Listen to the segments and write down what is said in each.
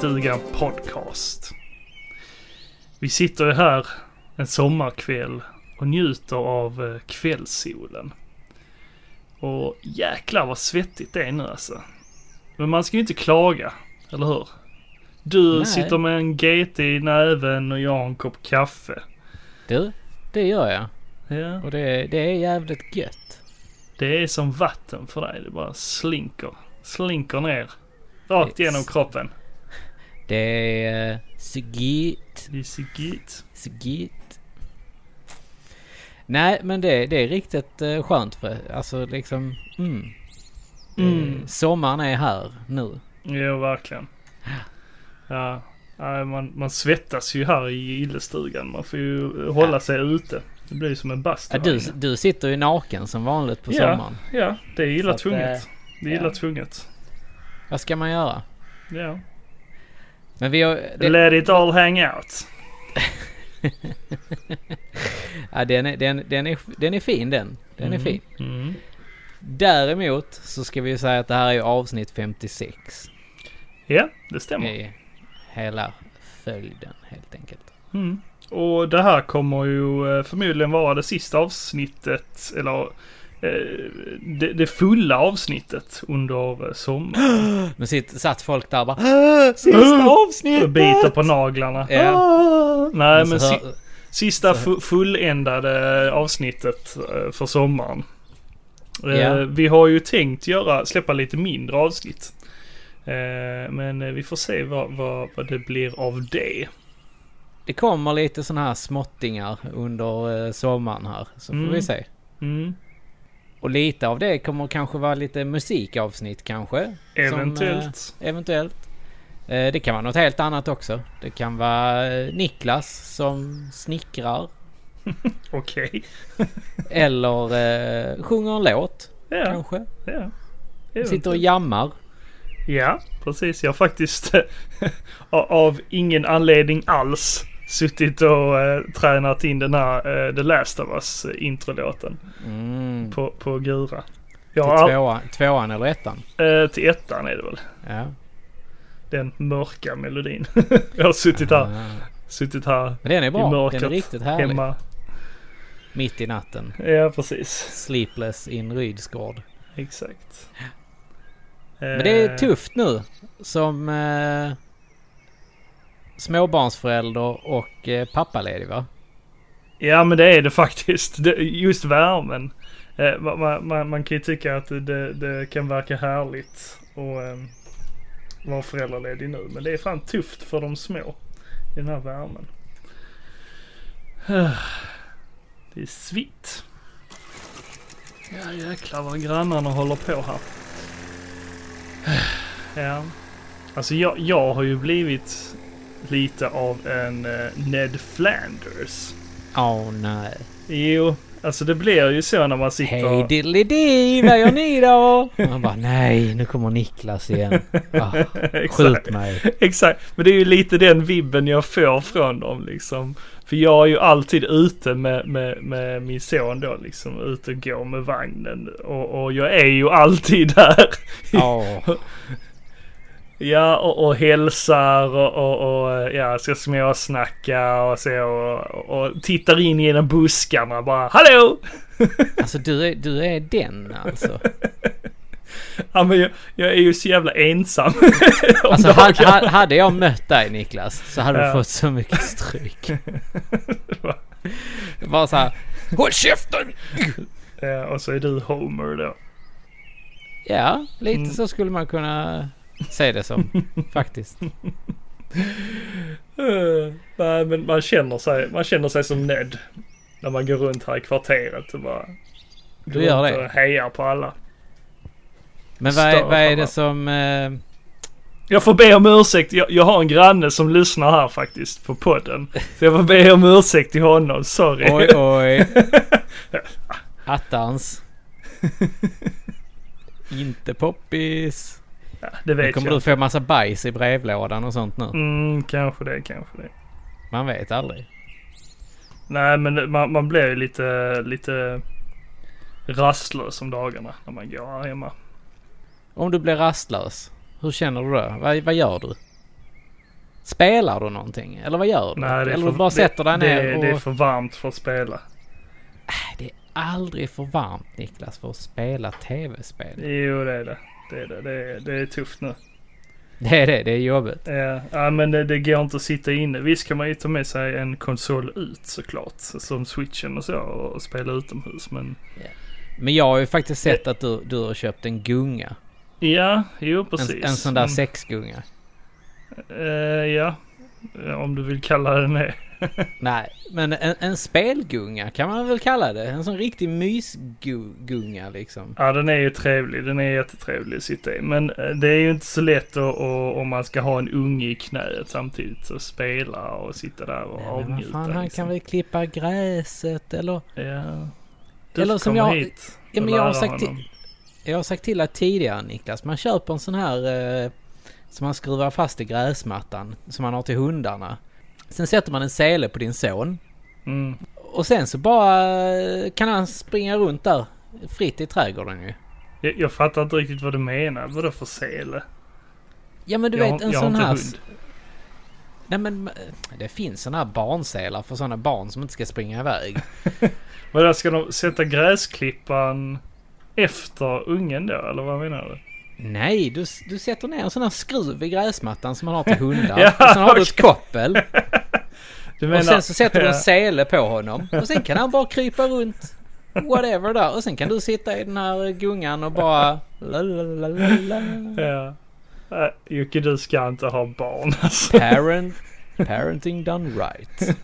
Gillestugan Podcast. Vi sitter här en sommarkväll och njuter av eh, kvällssolen. Och jäklar vad svettigt det är nu alltså. Men man ska ju inte klaga, eller hur? Du Nej. sitter med en GT i näven och jag har en kopp kaffe. Du, det gör jag. Ja, Och det, det är jävligt gött. det är som vatten för dig. Det bara slinker, slinker ner. Rakt genom kroppen. Det är så gött. Det är. Så gött. Nej, men det, det är riktigt uh, skönt för alltså liksom, mm. Mm. Eh, sommaren är här nu. Jo, verkligen. Ja, man, man svettas ju här i gillestugan. Man får ju hålla Ja. sig ute. Det blir ju som en bastu. Ja, du, du sitter ju naken som vanligt på ja, sommaren. ja, det är illa tvunget. eh, Det är illa ja. tvunget. Vad ska man göra? Ja. Men vi har... Det, Let it all hang out. ja, den, är, den, den, är, den är fin den. Den är Mm, fin. Mm. Däremot så ska vi ju säga att det här är avsnitt 56. Ja, det stämmer. i hela följden helt enkelt. Mm. Och det här kommer ju eh, förmodligen vara det sista avsnittet, eller det, det fulla avsnittet under eh, sommaren. Men sitt, satt folk där bara "Åh, Sista avsnittet! Och biter på naglarna. Ja. Ah! Nej Men men si- Sista Så- fulländade avsnittet eh, för sommaren. Eh, Ja. Vi har ju tänkt göra, släppa lite mindre avsnitt. Eh, Men eh, vi får se vad, vad, vad det blir av det. Det kommer lite sådana här småttingar under eh, sommaren här. Så får Mm. vi se. Mm. Och lite av det kommer kanske vara lite musikavsnitt kanske. Eventuellt. Som, eh, eventuellt. Eh, det kan vara något helt annat också. Det kan vara eh, Niklas som snickrar. Okej. Eller eh, sjunger en låt Ja, kanske. ja. Sitter och jammar. Ja, precis. Jag faktiskt av ingen anledning alls suttit och eh, tränat in den här eh, The Last of Us eh, introlåten Mm. på, på Gura. Till Jag har, tvåan, tvåan eller ettan? eh, till ettan är det väl. Ja. Den mörka melodin. jag har suttit här, Ah. suttit här Men den är i bra. mörkret Den är riktigt härlig. hemma. Mitt i natten. Ja, precis. Sleepless in Rydsgård. Exakt. Men det är Eh, tufft nu som eh, småbarnsförälder och eh, pappaledig va? Ja men det är det faktiskt. Det, just värmen. Eh, man, man- man, kan ju tycka att det, det kan verka härligt att eh, vara föräldraledig nu. Men det är fan tufft för de små i den här värmen. Det är svitt. Ja jäklar vad grannarna håller på här. Ja. Alltså jag, jag har ju blivit lite av en eh, Ned Flanders. Åh nej. Jo, alltså det blir ju så när man sitter Hej diddly vad gör ni då? Man bara nej, nu kommer Niklas igen. Ah, skjut mig. Exakt, men det är ju lite den vibben jag får från dem liksom. För jag är ju alltid ute med, med, med min son då liksom, ute och går med vagnen. Och, och jag är ju alltid där. Åh, Ja, och, och hälsar och, och, och ja, ska småsnacka och så och, och tittar in genom buskarna bara Hallå! alltså du är, du är den alltså. Ja men jag, jag är ju så jävla ensam. Alltså ha, dagarna. ha, hade jag mött dig Niklas så hade Ja. du fått så mycket stryk. Bara så här. Håll käften! Ja, och så är du Homer då. Ja, lite Mm. så skulle man kunna se det som faktiskt. Eh, Nej men man känner sig, man känner sig som Ned. När man går runt här i kvarteret och bara... Du gör det? Och hejar på alla. Men vad är, vad är det som... Eh, Jag får be om ursäkt. Jag, jag har en granne som lyssnar här faktiskt på podden. Så jag får be om ursäkt till honom. Sorry. oj oj. Attans. Inte poppis. Ja, det Nu vet kommer jag. du få massa bajs i brevlådan och sånt nu. Mm, kanske det, kanske det. Man vet aldrig. Nej men man, man blir ju lite, lite rastlös om dagarna när man går här hemma. Om du blir rastlös. Hur känner du då? Vad, vad gör du? Spelar du någonting? Eller vad gör du? Nej, Eller för, du bara sätter dig det, ner det, och... det är för varmt för att spela. Det är aldrig för varmt Niklas för att spela tv-spel. Jo, det är det. Det är, det. Det är, det är tufft nu. Det är det, det är jobbigt. Ja, ja men det, det går inte att sitta inne. Visst kan man ju ta med sig en konsol ut såklart. Som switchen och så och spela utomhus. Men Men jag har ju faktiskt sett att du, du har köpt en gunga. ja, jo En, precis. en sån där Men, sexgunga. eh, ja, om du vill kalla den det. Nej, men en, en spelgunga kan man väl kalla det. En sån riktig mysgunga liksom. Ja, den är ju trevlig. Den är jättetrevlig att sitta i. Men eh, det är ju inte så lätt att, att, om man ska ha en unge i knät samtidigt och spela och sitta där och Nej, men vad avnjuta. fan, han liksom. kan väl klippa gräset eller... Ja. Du Eller som jag- hit Ja, och men jag har sagt till- honom. Jag har sagt till dig tidigare Niklas, man köper en sån här eh, som man skruvar fast i gräsmattan som man har till hundarna. Sen sätter man en sele på din son Mm. och sen så bara eh, kan han springa runt där fritt i trädgården ju. Jag, jag fattar inte riktigt vad du menar. Vadå för sele? Ja men du jag, vet en jag sån här... hund. Nej men eh, det finns såna här barnselar för såna barn som inte ska springa iväg. Vadå, ska de sätta gräsklippan efter ungen då? Eller vad menar du? Nej, du, du sätter ner en sån här skruv i gräsmattan som man har till hundar. Ja, och sen har du ett koppel. Du menar... Och sen så sätter du en sele på honom. Och sen kan han bara krypa runt. Whatever där. Och sen kan du sitta i den här gungan och bara... La, la, la, la, la. Ja. Äh, Jocke, du ska inte ha barn alltså. Parent, parenting done right.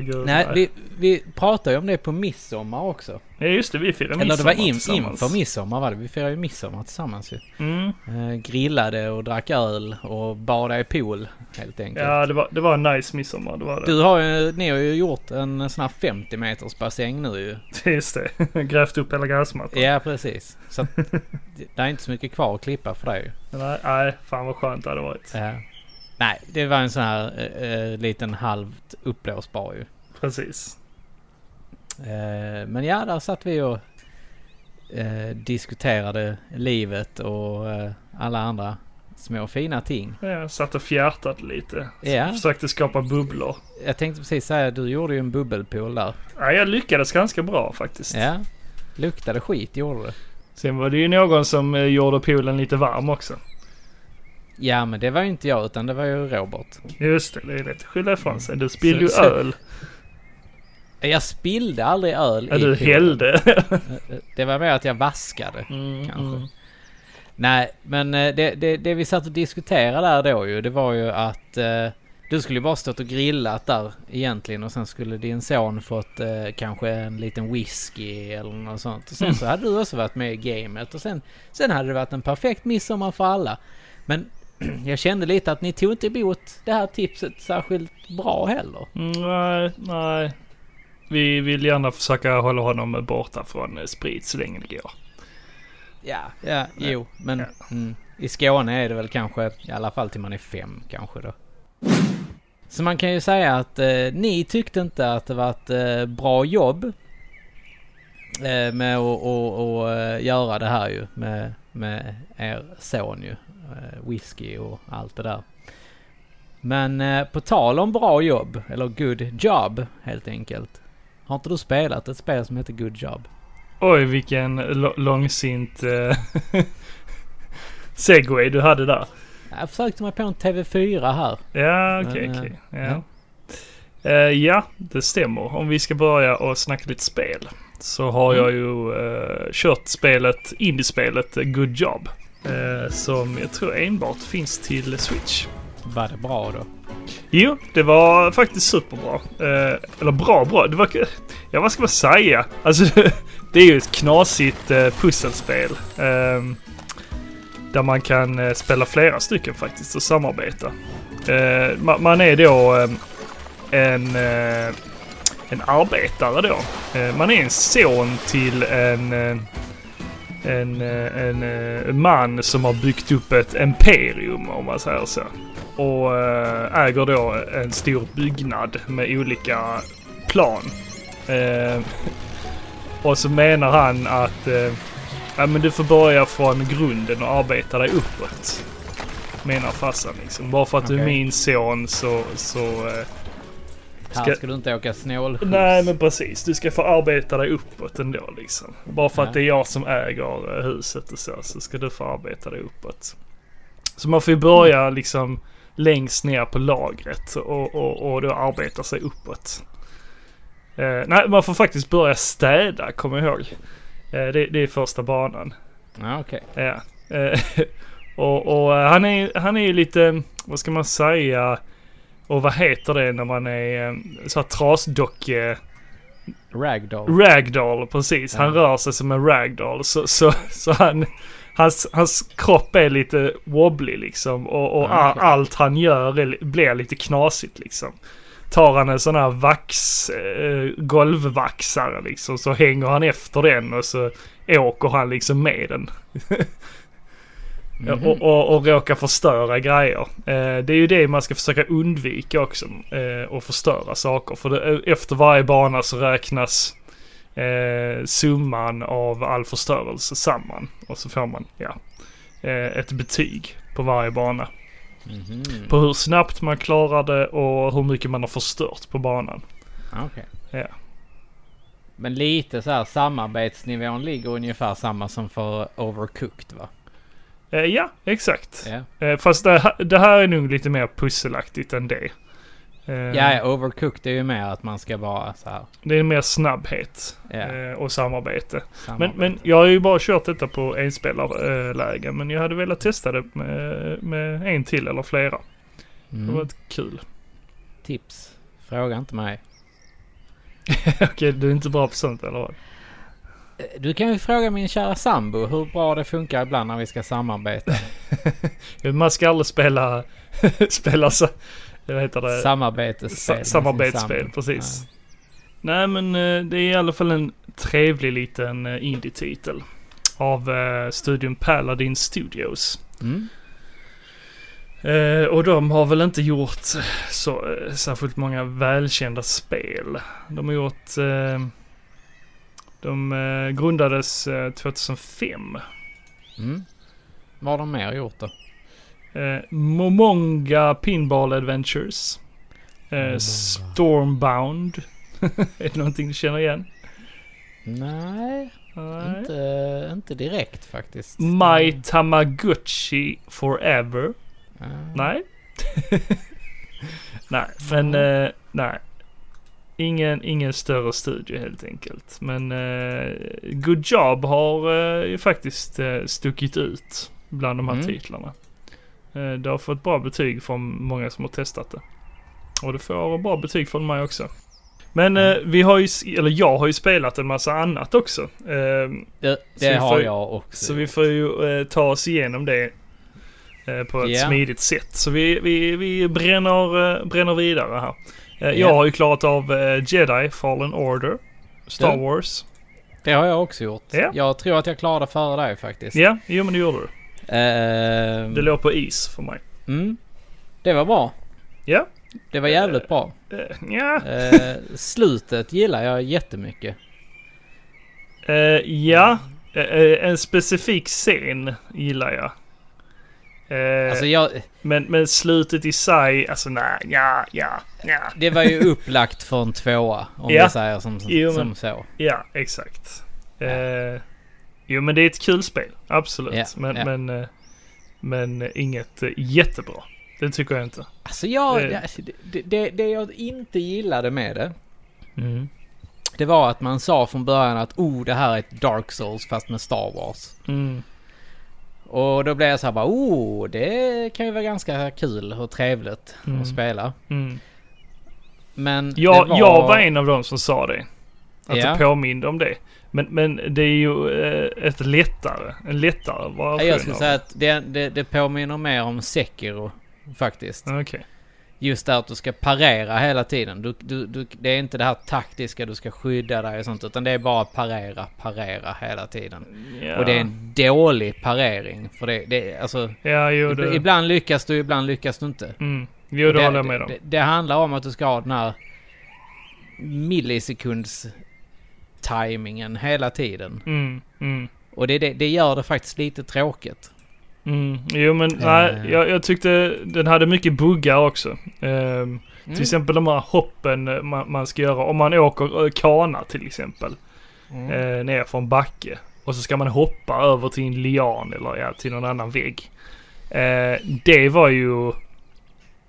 Gud, Nej, vi, vi pratade ju om det på midsommar också. Ja, just det. Vi firar Eller det var in, inför midsommar var det. Vi firade ju midsommar tillsammans ju. Mm. Eh, grillade och drack öl och badade i pool helt enkelt. Ja, det var, det var en nice midsommar. Det var det. Du har ju, ni har ju gjort en sån här 50 meters bassäng nu ju. Just det. Grävt upp hela gräsmattan. Ja, precis. Så att, det det är inte så mycket kvar att klippa för dig ju. Nej, nej, fan vad skönt det hade varit. Ja. Nej, det var en sån här eh, eh, liten halvt uppblåsbar ju. Precis. Eh, men ja, där satt vi och eh, diskuterade livet och eh, alla andra små fina ting. Jag satt och fjärtade lite. Ja. Försökte skapa bubblor. Jag tänkte precis säga, du gjorde ju en bubbelpool där. Ja, jag lyckades ganska bra faktiskt. Ja. Luktade skit gjorde det. Sen var det ju någon som eh, gjorde poolen lite varm också. Ja, men det var ju inte jag utan det var ju Robert. Just det, det är lätt att skylla ifrån sig. Du spillde ju öl. Jag spillde aldrig öl Ja, i du poolen. hällde. Det var mer att jag vaskade. Mm, Kanske. mm. Nej, men eh, det, det, det vi satt och diskuterade där då ju, det var ju att eh, du skulle bara stått och grillat där egentligen och sen skulle din son fått eh, kanske en liten whisky eller något sånt. Och sen så hade du också varit med i gamet och sen, sen hade det varit en perfekt midsommar för alla. Men jag kände lite att ni tog inte emot det här tipset särskilt bra heller. Mm, Nej, nej. Vi vill gärna försöka hålla honom borta från eh, sprit så länge det går. Ja, ja, jo, men Ja. mm, i Skåne är det väl kanske i alla fall till man är fem kanske då. Så man kan ju säga att eh, ni tyckte inte att det var ett eh, bra jobb eh, med att eh, göra det här ju med, med er son ju. Eh, whisky och allt det där. Men eh, på tal om bra jobb, eller good job helt enkelt. Har inte du spelat ett spel som heter Good Job? Oj, vilken långsint eh, segway du hade där. Jag försökte mig på en TV4 här. Ja, okej, okej. eh, Ja. Eh, ja, det stämmer. Om vi ska börja och snacka lite spel. Så har Mm. jag ju eh, kört spelet, indiespelet Good Job. Eh, som jag tror enbart finns till Switch. Var det bra då? Jo, det var faktiskt superbra. Eh, eller bra, bra. Det var... Ja, vad ska man säga? Alltså, det är ju ett knasigt eh, pusselspel. ehm, där man kan eh, spela flera stycken faktiskt och samarbeta. Eh, ma- man är då eh, en, en arbetare då. Man är en son till en, en, eh, en, eh, man som har byggt upp ett imperium om man säger så och eh, äger då en stor byggnad med olika plan. Eh, och så menar han att eh, Ja, men du får börja från grunden och arbeta dig uppåt. Menar farsan liksom. Bara för att du är min son så... så eh, Här Ska- ska du inte åka snålskjuts. nej men precis. Du ska få arbeta dig uppåt ändå liksom. Bara för Ja. att det är jag som äger eh, huset och så. Så ska du få arbeta dig uppåt. Så man får ju börja liksom längst ner på lagret och, och, och då arbeta sig uppåt. Eh, nej, man får faktiskt börja städa, jag ihåg. Eh, det, det är första banan. Ja, okej. Ja. Eh, och och eh, han, är, han är ju lite, vad ska man säga, och vad heter det när man är eh, så här trasdocke, Ragdoll. ragdoll precis. Han Ja. rör sig som en ragdoll. Så, så, så han, hans, hans kropp är lite wobbly liksom. Och, och Ja, all, allt han gör är, blir lite knasigt liksom. Tar han en sån här vax, eh, golvvaxare liksom så hänger han efter den och så åker han liksom med den. Mhm. Och, och, och råkar förstöra grejer. Eh, det är ju det man ska försöka undvika också. Eh, och förstöra saker. För det, efter varje bana så räknas summan av all förstörelse samman. Och så får man ja, ett betyg på varje bana. Mhm. På hur snabbt man klarar det och hur mycket man har förstört på banan. Okej. Ja. Men lite så här samarbetsnivån ligger ungefär samma som för Overcooked va? Eh, ja, exakt. Eh, fast det, här- det här är nog lite mer pusselaktigt än det. Eh, Ja, Overcooked är ju mer att man ska vara så här. Det är mer snabbhet eh, och samarbete. Men, samarbete. men jag har ju bara kört detta på enspelarläge. Men jag hade velat testa det med, med en till eller flera. Det Mm. var ett kul. Tips. Fråga inte mig. Okej, du är inte bra på sånt eller vad? Eh, Du kan ju fråga min kära sambo hur bra det funkar ibland när vi ska samarbeta. Man ska aldrig spela, spela så, vad heter det? Samarbetsspel. Sa- samarbetsspel, precis. Nej men eh, det är i alla fall en trevlig liten eh, indie-titel. Av eh, studion Paladin Studios. Mm. Eh, och de har väl inte gjort så eh, särskilt många välkända spel. De har gjort... Eh, de eh, grundades eh, 2005. Mm. Vad har de mer gjort då? Eh, Momonga Pinball Adventures. Eh, Momonga. Stormbound. är det någonting du känner igen? Nej, Nej. inte, inte direkt faktiskt. My Tamagotchi Forever. Ah. Nej. nej, men eh, nej. Ingen, ingen större studie helt enkelt. Men eh, Good Job har eh, ju faktiskt eh, stuckit ut bland de här Mm. titlarna. Eh, det har fått bra betyg från många som har testat det. Och det får bra betyg från mig också. Men eh, vi har ju, eller jag har ju spelat en massa annat också. Eh, Det, det har får- jag också. så vi får ju eh, ta oss igenom det eh, på ett Ja. smidigt sätt. Så vi, vi, vi bränner, eh, bränner vidare här. Ja. Jag har ju klarat av eh, Jedi Fallen Order. Star Ja. Wars. Det har jag också gjort. Ja. Jag tror att jag klarade före dig faktiskt. Ja, jo men det gjorde du. Ehm, Det låg på is för mig. mm, det var bra. Ja. Det var jävligt bra. Eh, ja. Eh, slutet gillar jag jättemycket. Eh, ja. En specifik scen gillar jag. Eh, Alltså jag, men, men slutet i sig, alltså nej, ja, ja, ja. det var ju upplagt för en tvåa. Om Ja. vi säger som, Jo, som men- så. Ja, exakt. Eh, jo, men det är ett kul spel. Absolut. Ja, men, ja. men, eh, men inget jättebra. Det tycker jag inte. Alltså jag, Det- det, det, det, det jag inte gillade med det. Mm. Det var att man sa från början att oh det här är ett Dark Souls fast med Star Wars. Mm. Och då blev jag så här bara oh det kan ju vara ganska kul och trevligt Mm. att spela. Mm. Men Jag, var... jag var en av dem som sa det. Att Ja. det påminde om det. Men, men det är ju eh, ett lättare, en lättare Ja, variation Jag skulle säga att det, det, det påminner mer om Sekiro faktiskt. Okej. Just det att du ska parera hela tiden. Du, du, du, det är inte det här taktiska du ska skydda dig och sånt utan det är bara parera, parera hela tiden. Ja. Och det är en dålig parering. För det, det alltså... Ja, jo det... Ibland lyckas du, ibland lyckas du inte. Mm. Jo, det det, håller jag med om. det, det handlar om att du ska ha den här millisekunds timingen hela tiden. Mm. Mm. Och det, det, det gör det faktiskt lite tråkigt. Mm. Jo men Eh. nej, jag, jag tyckte den hade mycket buggar också. Ehm, Mm. Till exempel de här hoppen eh, man, man ska göra. Om man åker kana till exempel. Mm. Eh, ner från backe. Och så ska man hoppa över till en lian eller ja, till någon annan vägg. Eh, det var ju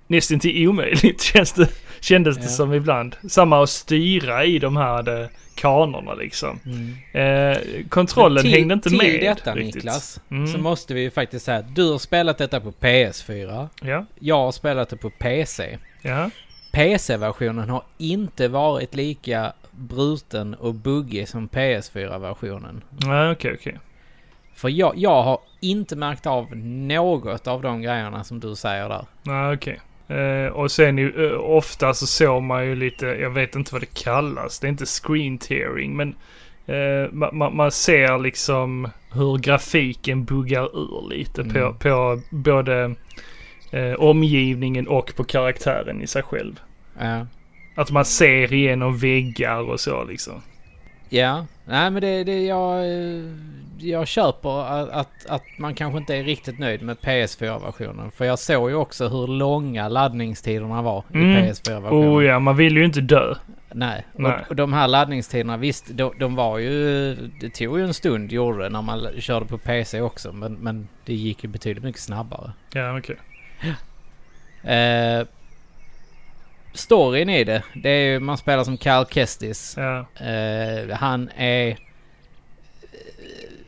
nästan till omöjligt känns det, kändes det Ja. som ibland. Samma att styra i de här eh, kanorna liksom. Mm. Eh, kontrollen till, hängde inte till med detta riktigt. Niklas, Mm. så måste vi ju faktiskt säga att du har spelat detta på PS4. Ja, Jag har spelat det på PC. ja. PC-versionen har inte varit lika bruten och buggig som PS4-versionen. Nej, okej, okej. För jag, jag har inte märkt av något av de grejerna som du säger där. Nej, okej. Eh, och sen ju, eh, ofta så såg man ju lite, jag vet inte vad det kallas, det är inte screen tearing, men eh, ma- ma- man ser liksom hur grafiken buggar ur lite på, Mm. på både eh, omgivningen och på karaktären i sig själv. Ja. Att man ser igenom väggar och så liksom. Ja, nej men det, det jag, jag köper att, att, att man kanske inte är riktigt nöjd med PS4-versionen. För jag såg ju också hur långa laddningstiderna var i Mm. PS4-versionen. Oh ja, man vill ju inte dö. Nej, Nej. Och, och de här laddningstiderna visst, de, de var ju... Det tog ju en stund gjorde det när man körde på PC också. Men, men det gick ju betydligt mycket snabbare. Ja, okej. Eh, storyn i det, det är ju man spelar som Cal Kestis. Ja. Eh, han är...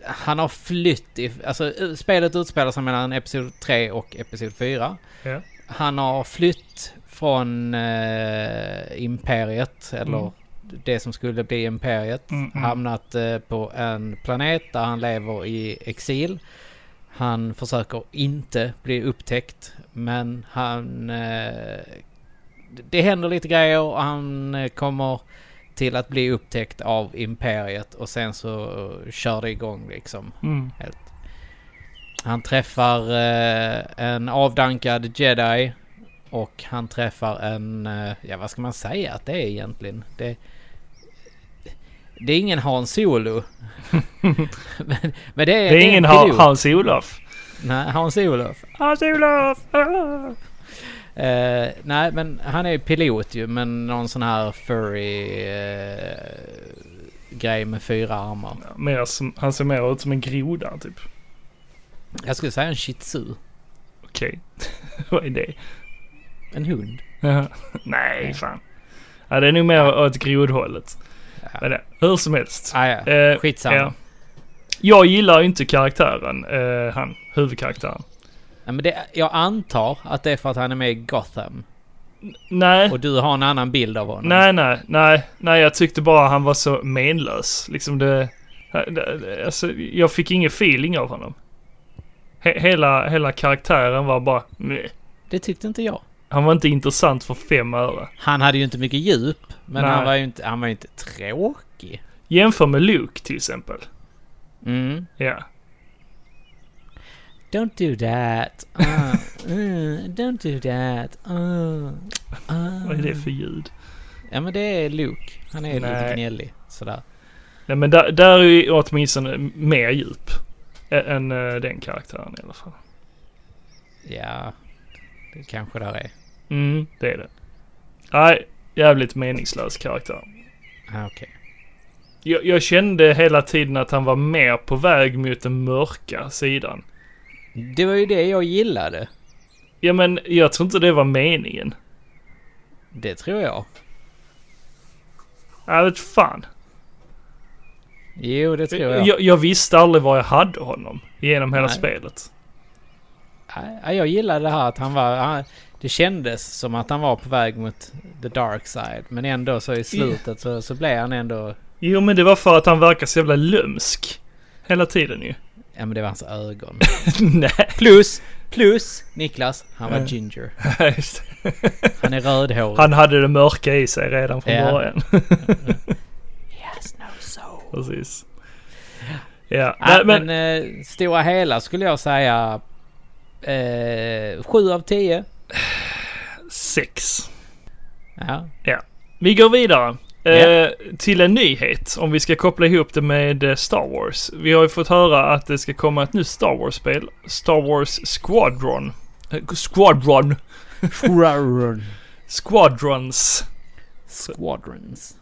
Han har flytt i... Alltså spelet utspelar sig mellan Episod 3 och Episod 4. Ja. Han har flytt från eh, Imperiet, eller Mm. det som skulle bli Imperiet. Mm, mm. Hamnat eh, på en planet där han lever i exil. Han försöker inte bli upptäckt, men han... Eh, det händer lite grejer och han eh, kommer till att bli upptäckt av Imperiet och sen så eh, kör det igång liksom. Mm. Helt. Han träffar eh, en avdankad jedi och han träffar en, eh, ja vad ska man säga att det är egentligen? Det, det är ingen Han Solo. men, men det är, Det är ingen. Hans Olof. Nej, Hans Olof. Hans Olof! Ah! Eh, nej, men han är ju pilot ju, men någon sån här furry eh, grej med fyra armar. Ja, mer som, han ser mer ut som en groda typ. Jag skulle säga en shih tzu. Okej. Vad är det? En hund. Nej, fan. Ja, det är nog mer åt grodhållet. Ja. Men det, hur som helst. Ah, ja. Eh, Skitsamma. ja. Jag gillar ju inte karaktären, eh, han, huvudkaraktären. Ja, men det, jag antar att det är för att han är med i Gotham. Nej, Och du har en annan bild av honom. nej, nej, nej, nej, jag tyckte bara han var så menlös. Liksom det, det alltså, jag fick ingen feeling av honom. He, hela, hela karaktären var bara, meh. Det tyckte inte jag. Han var inte intressant för fem öre. Han hade ju inte mycket djup. Men Nej. han var ju inte, han var inte tråkig. Jämför med Luke till exempel. Mm. Ja. Don't do that. Uh, uh, don't do that. Uh, uh. Vad är det för ljud? Ja men det är Luke. Han är lite Nej. gnällig. Sådär. Nej men där, där är ju åtminstone mer djup. Än eh, den karaktären i alla fall. Ja. Det kanske där är. Mm, det är det. Nej, jävligt meningslös karaktär. Ah, Okej. Jag, jag kände hela tiden att han var mer på väg mot den mörka sidan. Det var ju det jag gillade. Ja men jag tror inte det var meningen. Det tror jag. Jag vet fan. Jo, det tror jag. Jag, jag visste aldrig var jag hade honom genom hela Nej. spelet. Ja, jag gillade det här att han var... Han, det kändes som att han var på väg mot the dark side. Men ändå så i slutet så, så blev han ändå... Jo men det var för att han verkar så jävla lömsk. Hela tiden ju. Ja men det var hans ögon. Nej. Plus! Plus! Niklas, han var Ja. ginger. Just det. Han är rödhårig. Han hade det mörka i sig redan från Ja. början. He has no soul. Precis. Ja, Nej, men, men eh, stora hela skulle jag säga... Eh, 7 av 10. sex. Ja. Vi går vidare Eh, till en nyhet, om vi ska koppla ihop det med eh, Star Wars. Vi har ju fått höra att det ska komma ett nytt Star Wars-spel. Star Wars Squadron. Eh, Squadron. Squadron. Squadrons. Squadrons.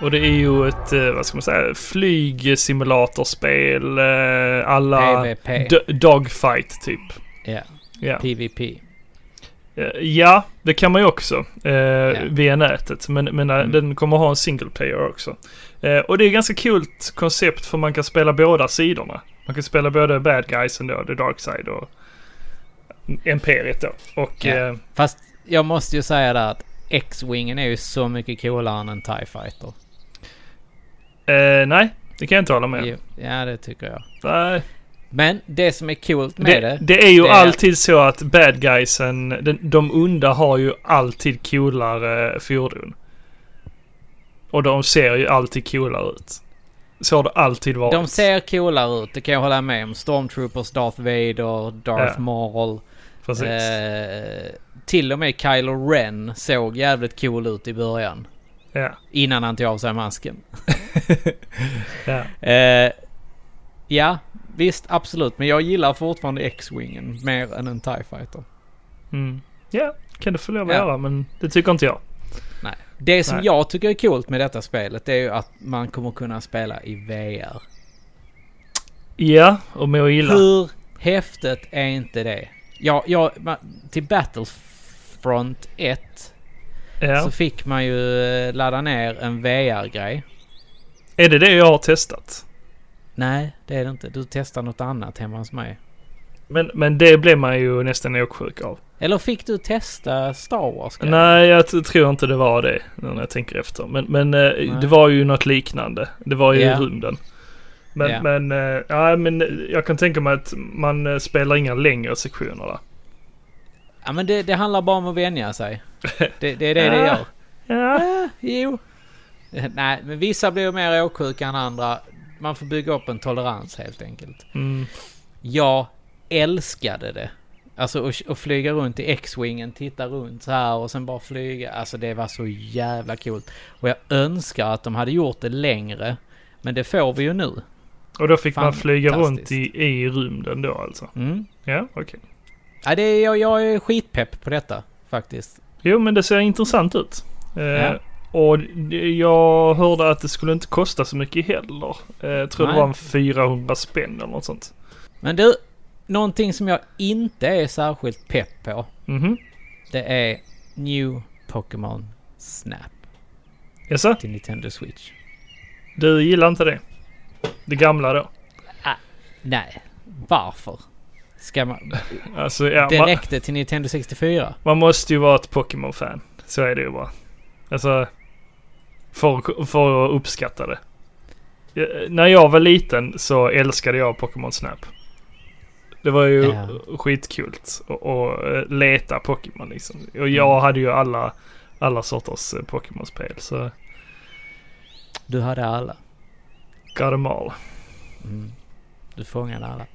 Och det är ju ett, eh, vad ska man säga, flygsimulatorspel. eh, Alla PVP. dogfight typ. Ja. Ja. PVP. Eh, ja, det kan man ju också. Eh, Via nätet. Men, men eh, Mm. den kommer ha en single player också. Eh, och det är ganska kul koncept för man kan spela båda sidorna. Man kan spela både bad guysen då, the dark side och imperiet då. Och Ja. eh, Fast jag måste ju säga där att X-Wingen är ju så mycket coolare än en TIE Fighter. Eh, nej, det kan jag inte hålla med. Jo, Ja, det tycker jag. Nej, Men det som är coolt med det, det... det är ju det är- alltid så att bad guysen, den, de onda har ju alltid coolare fordon. Och de ser ju alltid coolare ut. Så har det alltid varit. De ser coolare ut, det kan jag hålla med om. Stormtroopers, Darth Vader, Darth Ja. Maul. Precis. Eh, till och med Kylo Ren såg jävligt cool ut i början. Ja. Innan han tog av sig masken. ja. Eh, ja, visst absolut. Men jag gillar fortfarande X-Wingen mer än en TIE Fighter. Mm. Ja, kan du få lov att Ja. göra men det tycker inte jag. Nej. Det som Nej. jag tycker är coolt med detta spelet det är ju att man kommer kunna spela i VR. Ja, och må illa. Hur häftigt är inte det? Ja, ja, till Battlefront 1 Ja. så fick man ju eh, ladda ner en VR-grej. Är det det jag har testat? Nej, det är det inte. Du testar något annat hemma hos mig. Men, men det blev man ju nästan åksjuk av. Eller fick du testa Star Wars? Nej, jag tror inte det var det nu när jag tänker efter. Men, men eh, det var ju något liknande. Det var ju Ja. i rymden. Men, Ja. men, eh, ja, men jag kan tänka mig att man spelar inga längre sektioner där. Ja, men det, det handlar bara om att vänja sig. Det, det är det det gör. Ja. Jo. Nej, men vissa blir mer åksjuka än andra. Man får bygga upp en tolerans helt enkelt. Mm. Jag älskade det. Alltså att, flyga runt i X-Wingen, titta runt så här och sen bara flyga. Alltså det var så jävla coolt. Och jag önskar att de hade gjort det längre. Men det får vi ju nu. Och då fick man flyga runt i, i rymden då alltså? Mm. Ja, okej. Ja, det är, jag, jag är skitpepp på detta faktiskt. Jo, men det ser intressant ut. Eh, Ja. Och jag hörde att det skulle inte kosta så mycket heller. Eh, jag tror Nej. det var en 400 spänn eller något sånt. Men du, någonting som jag inte är särskilt pepp på. Mhm. Det är New Pokémon Snap Jaså? till Nintendo Switch. Du gillar inte det? Det gamla då? Nej, varför? Ska man... Alltså, ja, Det man, räckte till Nintendo 64. man måste ju vara ett Pokémon-fan. Så är det ju bara. Alltså, för, för att uppskatta det. Eh, När jag var liten så älskade jag Pokémon Snap. Det var ju Ja. skitkul att att leta Pokémon liksom. Och jag hade ju alla, alla sorters eh, Pokémon-spel så Du hade alla. got them all. Mm. Du fångade alla.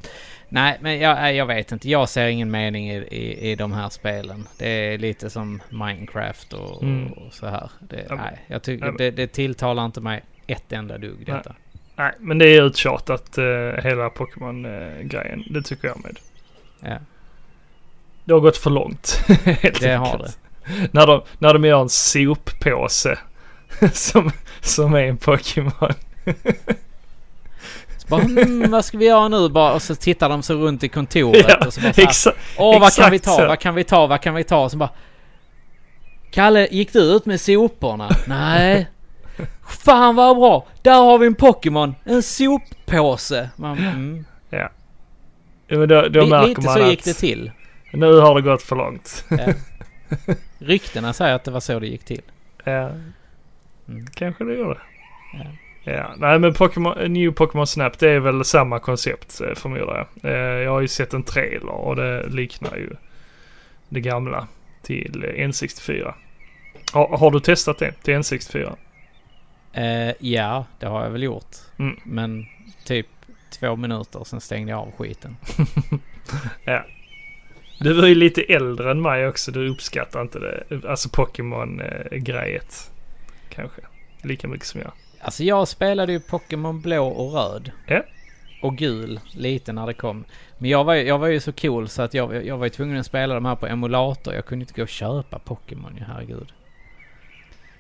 Nej, men jag, nej, jag vet inte. Jag ser ingen mening i, i, i de här spelen. Det är lite som Minecraft och, Mm. och så här. Det, Ja, nej, jag tycker ja, det, det tilltalar inte mig ett enda dugg Nej. detta. Nej, men det är uttjatat uh, hela Pokémon-grejen. det tycker jag med. Ja, Det har gått för långt. helt det har det. När de, när de gör en soppåse som, som är en Pokémon. Bara, hmm, vad ska vi göra nu? Bara, och så tittar de så runt i kontoret Ja, och så bara så här. Åh, vad kan vi ta? så. Vad kan vi ta? Vad kan vi ta? Så bara... Kalle, gick du ut med soporna? Nej. Fan vad bra! Där har vi en Pokémon! En soppåse! Man, mm. Ja, men då, då Li- märker Lite man så att gick det till. nu har det gått för långt. Ja. Ryktena säger att det var så det gick till. Ja, Mm. kanske det gör det. Ja. Ja, nej men Pokémon, New Pokémon Snap det är väl samma koncept eh, förmodar jag. Eh, Jag har ju sett en trailer och det liknar ju det gamla till eh, N64. Har, har du testat det till N64? Eh, ja, det har jag väl gjort. Mm. Men typ två minuter sen stängde jag av skiten. Ja. Du var ju lite äldre än mig också. Du uppskattar inte det. Alltså Pokémon-grejet. Kanske. Lika mycket som jag. Alltså jag spelade ju Pokémon blå och röd. Ja. Och gul lite när det kom. Men jag var, ju- jag var ju så cool så att jag, jag var ju tvungen att spela de här på emulator. Jag kunde inte gå och köpa Pokémon ju, herregud.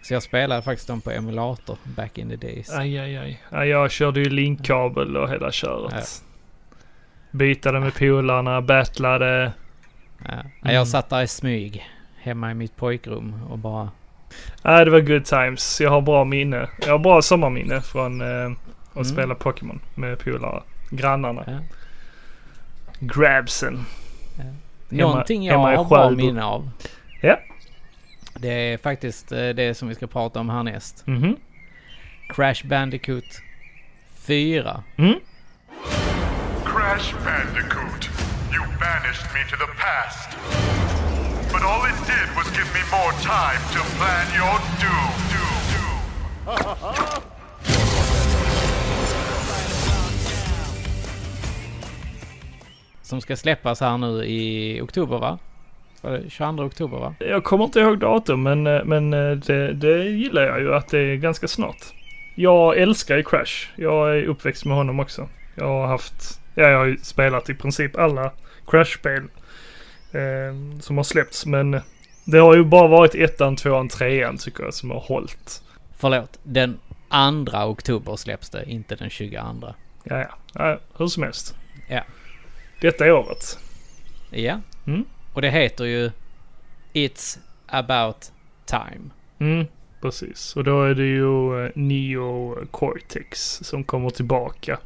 Så jag spelade faktiskt dem på emulator back in the days. Aj, aj, aj. Ja, jag körde ju linkkabel och hela köret. Ja. Bytade med polarna, battlade. Ja. Mm. Jag satt där i smyg hemma i mitt pojkrum och bara... Ja, det var good times. Jag har bra minne. Jag har bra sommarminne från eh, att Mm. spela Pokémon med polare. Grannarna. Ja. Grabsen. Någonting jag har bra minne av. Ja. Det är faktiskt eh, det som vi ska prata om härnäst. Mhm. Crash Bandicoot 4. Mm. Crash Bandicoot, you banished me to the past. But all it did was give me more time to plan your doom. doom, doom. Som ska släppas här nu i oktober va? Var det 22 oktober va? Jag kommer inte ihåg datum men, eh, men eh, det, det gillar jag ju att det är ganska snart. Jag älskar ju Crash. Jag är uppväxt med honom också. Jag har haft, ja jag har ju spelat i princip alla Crash-spel eh, som har släppts. Men det har ju bara varit ettan, tvåan, trean tycker jag som har hållit. Förlåt, den andra oktober släpps det, inte den 22. Ja, ja. ja hur som helst. Ja. Detta är året. Ja. Mm. Och det heter ju It's about time. Mm, precis. Och då är det ju eh, Neo Cortex som kommer tillbaka.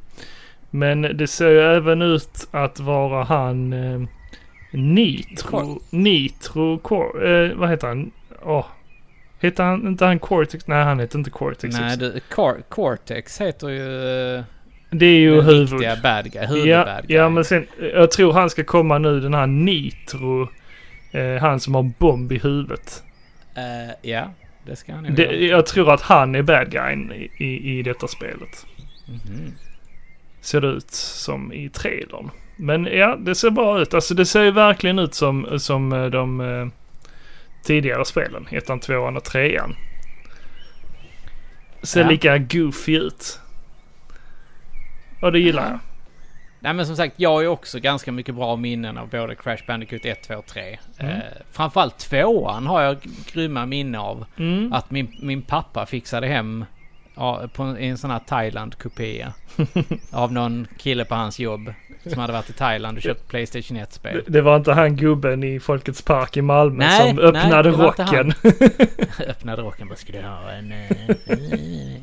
Men det ser ju även ut att vara han eh, Nitro. Cor- Nitro Cor... Eh, vad heter han? Åh. Heter han inte han Cortex? Nej, han heter inte Cortex. Nej, du, Cor- Cortex heter ju det är ju huvud. bad guy, Ja, huvudbad guy. ja, men sen, jag tror han ska komma nu, den här Nitro. Eh, han som har bomb i huvudet. Eh, ja, det ska han ju Det, jag tror att han är bad guyen i, i, i detta spelet. Mhm. Ser det ut som i trailern. Men ja, det ser bra ut. Alltså det ser ju verkligen ut som, som eh, de eh, tidigare spelen. Ettan, tvåan och trean. Ser Ja. lika goofy ut. Och det gillar jag. Nej men som sagt, jag har ju också ganska mycket bra minnen av både Crash Bandicoot 1, 2 och 3. Mm. Eh, framförallt tvåan har jag grymma minnen av. Mm. Att min, min pappa fixade hem ja, på en, en sån här Thailand-kopia. av någon kille på hans jobb. Som hade varit i Thailand och köpt Playstation 1-spel. Det, det var inte han gubben i Folkets Park i Malmö Nej, som nej, öppnade inte rocken. Öppnade rocken, vad ska du ha en... eh,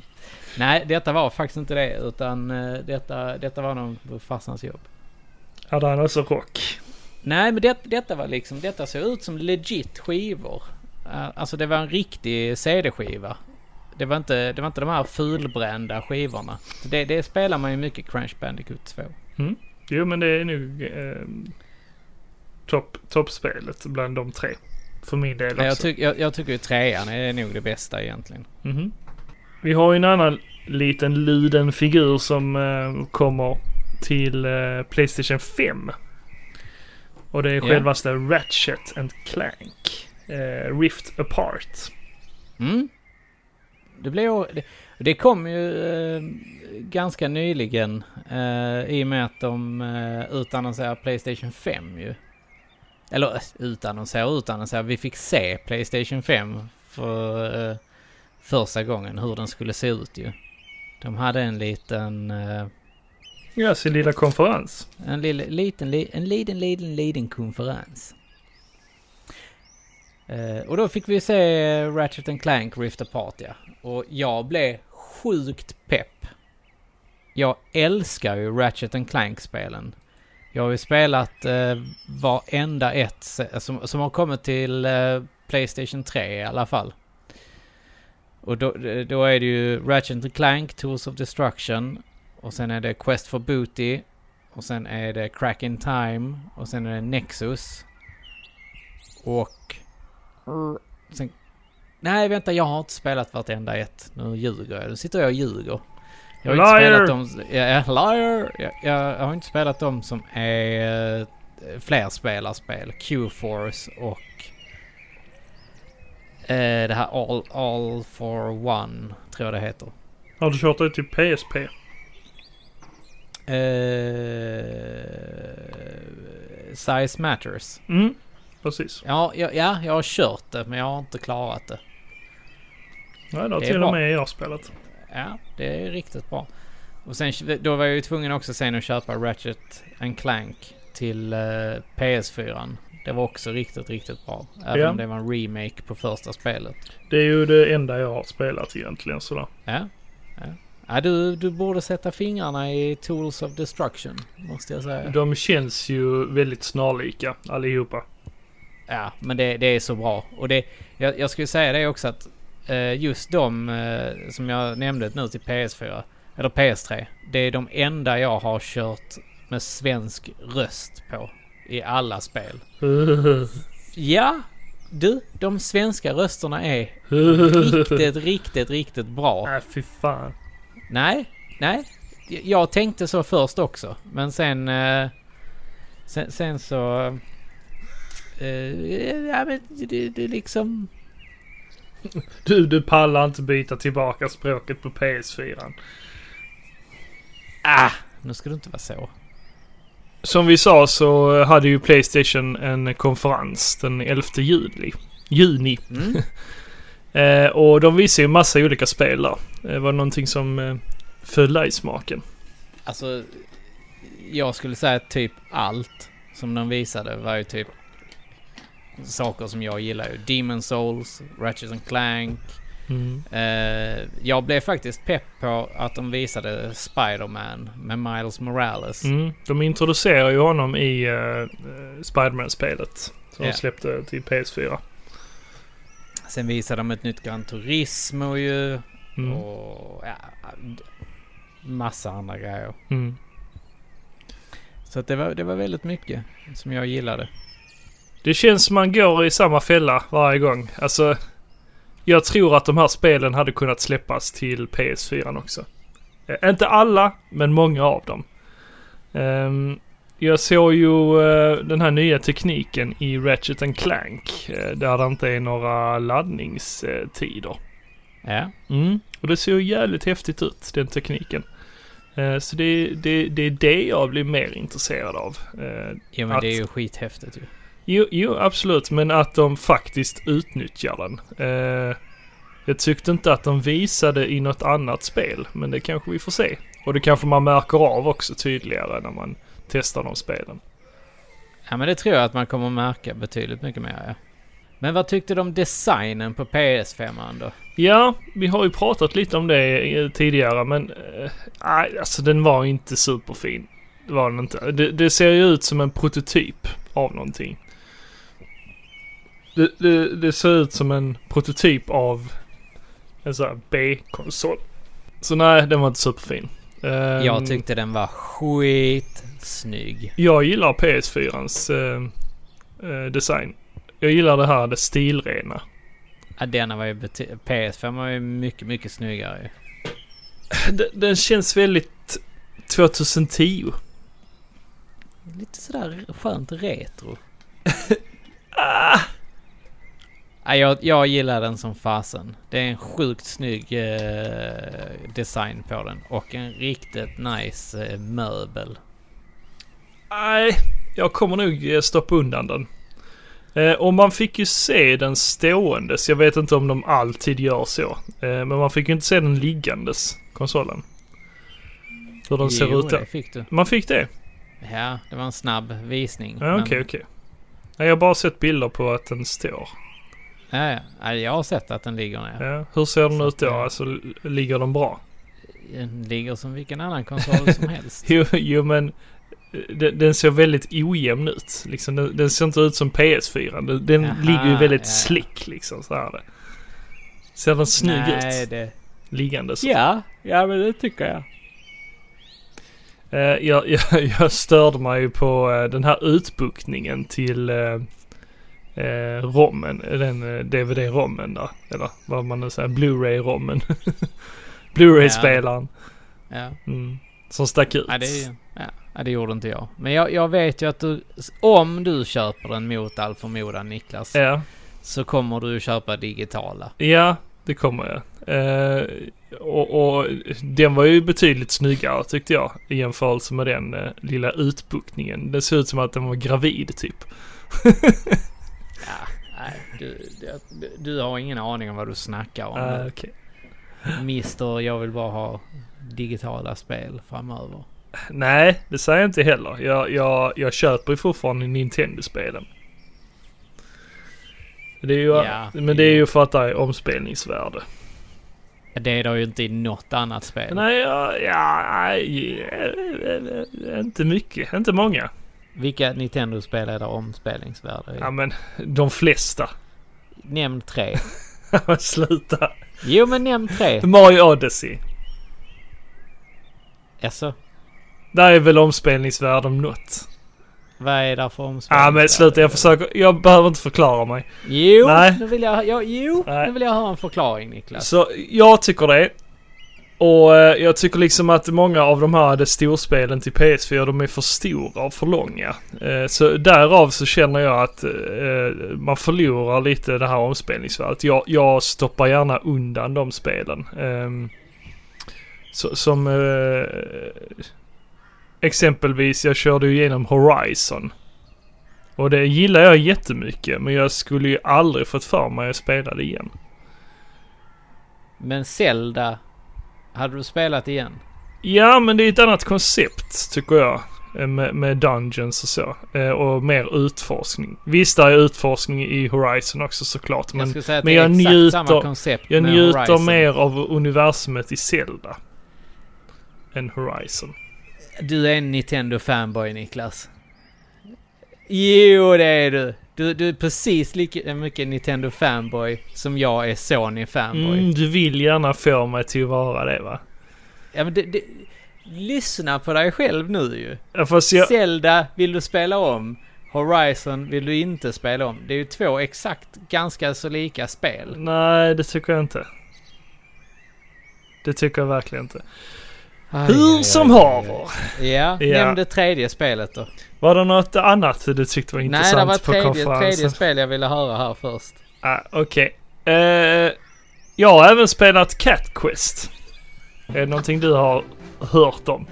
Nej, detta var faktiskt inte det. Utan eh, detta, detta var nog farsans jobb. Hade han också rock? Nej, men det, detta var liksom, detta såg ut som legit skivor. Eh, Alltså det var en riktig CD-skiva. Det var inte, det var inte de här fulbrända skivorna. Det, det spelar man ju mycket Crash Bandicoot 2. Jo men det är nog eh, topp- toppspelet bland de tre. För min del också. Jag, tyck, jag, jag tycker ju trean är nog det bästa egentligen. Mhm. Vi har ju en annan liten luden figur som eh, kommer till eh, Playstation 5. Och det är Ja. självaste Ratchet and Clank. Eh, Rift Apart. Mm. Det blev det, det kom ju eh, ganska nyligen eh, i och med att de eh, utannonserade Playstation 5 ju. Eller eh, utannonserade och utannonserade. Vi fick se Playstation 5 för eh, första gången hur den skulle se ut ju. De hade en liten, eh, Ja, sin lilla konferens. en liten, li, en liten, liten, liten konferens. Eh, och då fick vi se Ratchet and Clank Rift Apart ja. Och jag blev sjukt pepp. Jag älskar ju Ratchet and Clank-spelen. Jag har ju spelat eh, varenda ett som, som har kommit till eh, Playstation 3 i alla fall. Och då, eh, då är det ju Ratchet and Clank, Tools of Destruction. Och sen är det Quest for Booty. Och sen är det Crack in Time. Och sen är det Nexus. Och... Sen... Nej, vänta, jag har inte spelat vartenda ett. Nu ljuger jag. Nu sitter jag och ljuger. Jag har Liar! inte spelat dem... Ja, ja, liar! Jag, jag har inte spelat dem som är eh, flerspelarspel. Q-Force och eh, det här All, All for One, tror jag det heter. Har du kört det till PSP? Eh, Size Matters. Mm, precis. Ja, ja, ja, jag har kört det men jag har inte klarat det. Nej, det har till bra. och med jag spelat. Ja, det är riktigt bra. Och sen då var jag ju tvungen också sen att köpa Ratchet and Clank till eh, PS4. Det var också riktigt, riktigt bra. Även Ja. om det var en remake på första spelet. Det är ju det enda jag har spelat egentligen sådär. Ja. ja. ja du, du borde sätta fingrarna i Tools of Destruction, måste jag säga. De känns ju väldigt snarlika allihopa. Ja, men det, det är så bra. Och det, jag, jag skulle säga det också att eh, just de eh, som jag nämnde nu till PS4, eller PS3, det är de enda jag har kört med svensk röst på i alla spel. Ja, du, de svenska rösterna är riktigt, riktigt, riktigt bra. Nej, fy fan. Nej, nej. Jag tänkte så först också. Men sen... Eh, sen, sen så... Eh, ja men det, det liksom... Du, du pallar inte byta tillbaka språket på PS4. Ah! Nu ska du inte vara så. Som vi sa så hade ju Playstation en konferens den 11 juli. Juni. Mm. Eh, och de visar ju massa olika spel där. Det var någonting som eh, föll i smaken. Alltså... Jag skulle säga att typ allt som de visade var ju typ... Saker som jag gillar ju. Demon Souls, Ratchet and Clank. Mm. Eh, jag blev faktiskt pepp på att de visade Spider-Man med Miles Morales. Mm. De introducerar ju honom i uh, Spiderman-spelet. Som Ja. de släppte till PS4. Sen visade de ett nytt Gran Turismo ju. Mm. Och ja, massa andra grejer. Mm. Så att det, var, det var väldigt mycket som jag gillade. Det känns som man går i samma fälla varje gång. Alltså, jag tror att de här spelen hade kunnat släppas till PS4 också. Eh, inte alla, men många av dem. Ehm, jag såg ju eh, den här nya tekniken i Ratchet and Clank. eh, där det inte är några laddningstider. Ja, Mm. Och det ser ju jävligt häftigt ut, den tekniken. Eh, så det, det, det är det jag blir mer intresserad av. Eh, jo men Att- det är ju skithäftigt ju. Jo, jo, absolut. Men att de faktiskt utnyttjar den. Eh, jag tyckte inte att de visade i något annat spel, men det kanske vi får se. Och det kanske man märker av också tydligare när man testar de spelen. Ja men det tror jag att man kommer märka betydligt mycket mer ja. Men vad tyckte du om designen på PS5 då? Ja, vi har ju pratat lite om det eh, tidigare, men eh, nej, alltså den var inte superfin. Det var den inte. Det, det ser ju ut som en prototyp av någonting. Det, det, det ser ut som en prototyp av en sån här B-konsol. Så nej, den var inte superfin. Ehm, Jag tyckte den var skitsnygg. Jag gillar PS4ans eh, eh, design. Jag gillar det här, det stilrena. Ja, denna var ju bety- PS5 var ju mycket, mycket snyggare. Den, den känns väldigt 2010. Lite sådär skönt retro. Ah, Ja, jag, jag gillar den som fasen. Det är en sjukt snygg eh, design på den. Och en riktigt nice eh, möbel. Nej, jag kommer nog eh, stoppa undan den. Eh, och man fick ju se den ståendes. Jag vet inte om de alltid gör så. Eh, men man fick ju inte se den liggandes, konsolen. Hur den ser jo, ut det där. fick du. Man fick det? Ja, det var en snabb visning. Ja, okej, men- okej. Nej, Jag har bara sett bilder på att den står. Ja, ja. ja, jag har sett att den ligger ner. Ja. Hur ser den Så ut då? eh, Alltså, ligger den bra? Den ligger som vilken annan konsol som helst. Jo, jo men eh, den, den ser väldigt ojämn ut. Liksom, den, den ser inte ut som PS4. Den, den ligger ju väldigt ja. slick liksom så här. Ser den snygg Nej, ut? det... Liggande så. Ja, ja men det tycker jag. Eh, jag, jag, jag störde mig ju på eh, den här utbuktningen till eh, eh, rommen. Den eh, DVD-rommen där. Eller vad man nu säger. Blu-ray-rommen. Blu-ray-spelaren. Ja. Mm, som stack ut. ja, det. Ja, det gjorde inte jag. Men jag, jag vet ju att du, om du köper den mot all förmodan Niklas, Ja, så kommer du köpa digitala. ja det kommer jag. Eh, och, och den var ju betydligt snyggare tyckte jag i jämförelse med den eh, lilla utbuktningen. Det ser ut som att den var gravid typ. Nej, du, du, du har ingen aning om vad du snackar om. Ah, okej. Mister, jag vill bara ha digitala spel framöver. Nej, det säger jag inte heller. Jag, jag, jag köper ju fortfarande Nintendo-spelen. Det är ju, Ja, men det är ju för att det är omspelningsvärde. Det är det ju inte i något annat spel. Nej, ja, ja, inte mycket. Inte många. Vilka Nintendo-spel är det omspelningsvärde i? Ja, men de flesta. Nämn tre. Sluta. Jo, men nämn tre. Mario Odyssey. Alltså, Där är väl omspelningsvärde om något. vad är det för omspelningsvärde? Ja, men sluta. Jag försöker. Jag behöver inte förklara mig. Jo, Nej. Nu vill jag, ja, jo Nej. nu vill jag höra en förklaring Niklas. Så jag tycker det. Och eh, jag tycker liksom att många av de här storspelen till PS4 de är för stora och för långa. Eh, så därav så känner jag att eh, man förlorar lite det här omspelningsvärdet. Jag, jag stoppar gärna undan de spelen. Ehm, så, som exempelvis jag körde ju igenom Horizon. Och det gillar jag jättemycket men jag skulle ju aldrig fått för mig att spela det igen. Men Zelda, hade du spelat igen? Ja, men det är ett annat koncept tycker jag. eh, Med, med dungeons och så. Eh, Och mer utforskning. Visst, det är utforskning i Horizon också såklart. jag Men skulle säga att men det är jag exakt njuter- samma koncept jag njuter Horizon. mer av universumet i Zelda. Än Horizon. Du är en Nintendo-fanboy Niklas. Jo, det är du. Du, du är precis lika mycket Nintendo-fanboy som jag är Sony-fanboy. Mm, du vill gärna få mig till att vara det va? Ja, men det, det, lyssna på dig själv nu ju. Ja, fast jag... Zelda vill du spela om. Horizon vill du inte spela om. Det är ju två exakt ganska så lika spel. Nej, det tycker jag inte. Det tycker jag verkligen inte. Aj, Hur aj, som haver. Ja, Ja. nämn det tredje spelet då. Var det något annat du tyckte var Nej, intressant det var på tredje, konferensen? tredje spel jag ville höra här först. Ah, Okej. Eh, jag har även spelat Cat Quest. Är det någonting du har hört om?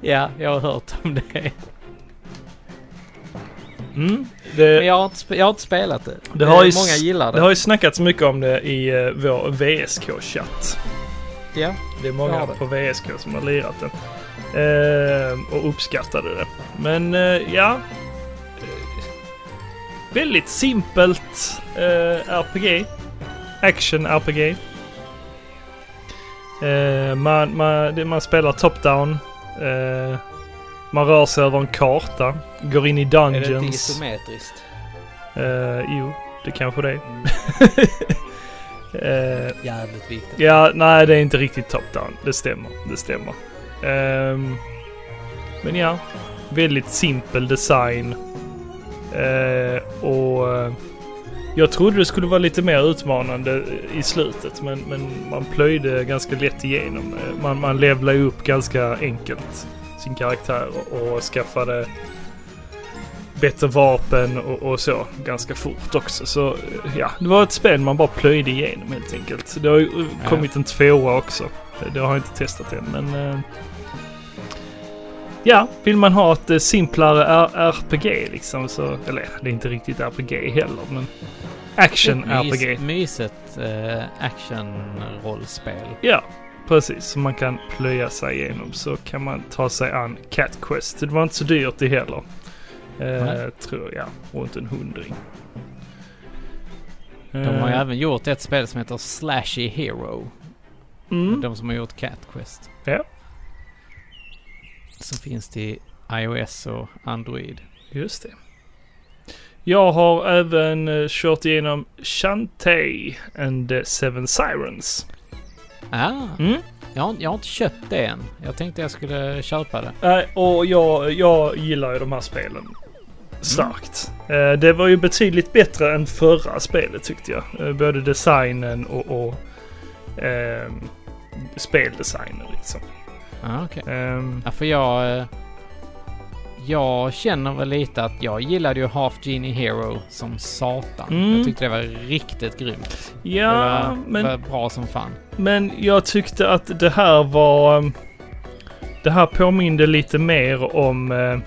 Ja, jag har hört om det. Mm. Men Det, jag har inte, jag har inte spelat det. Det har ju s- Många gillar det. det har ju snackats mycket om det i uh, vår VSK-chatt. Ja. Det är många det. på VSK som har lirat den. Eh, och uppskattade det. Men eh, ja. Väldigt simpelt eh, RPG. Action-RPG. Eh, man, man, man spelar top-down. Eh, man rör sig över en karta. Går in i Är det inte dungeons. isometriskt? Eh, jo, det kanske det är. Mm. Eh, Jävligt viktigt. Ja, nej det är inte riktigt top-down. Det stämmer. Det stämmer. Ehm, men ja, väldigt simpel design. Eh, och eh, jag trodde det skulle vara lite mer utmanande i slutet men, men man plöjde ganska lätt igenom. Eh, Man, man levlade upp ganska enkelt sin karaktär och, och skaffade bättre vapen och, och så ganska fort också. Så ja, det var ett spel man bara plöjde igenom helt enkelt. Det har ju kommit en tvåa också. Det- har jag inte testat än men... eh, Ja, vill man ha ett eh, simplare RPG liksom så... Eller det är inte riktigt RPG heller men... Action-RPG. Mys, mysigt eh, action-rollspel. Ja, precis. Så man kan plöja sig igenom så kan man ta sig an Cat Quest. Det var inte så dyrt det heller. Eh, tror jag. Runt en hundring. De har ju Eh, även gjort ett spel som heter Slashy Hero. mm, De som har gjort Cat Quest. Ja. Som finns till iOS och Android. Just det. Jag har även uh, kört igenom Shantae and the Seven Sirens. Ah, Mm. jag, har, jag har inte köpt det än. Jag tänkte jag skulle köpa det. Nej, och jag, jag gillar ju de här spelen starkt. Eh, det var ju betydligt bättre än förra spelet tyckte jag. Eh, både designen och, och ehm, speldesignen liksom. Ah, okej. Ehm, Ja, för jag, eh, jag känner väl lite att jag gillade ju Half Genie Hero som satan. Mm. Jag tyckte det var riktigt grymt. det Ja, var, men, var bra som fan. men jag tyckte att det här var... um, Det här påminde lite mer om eh, eh,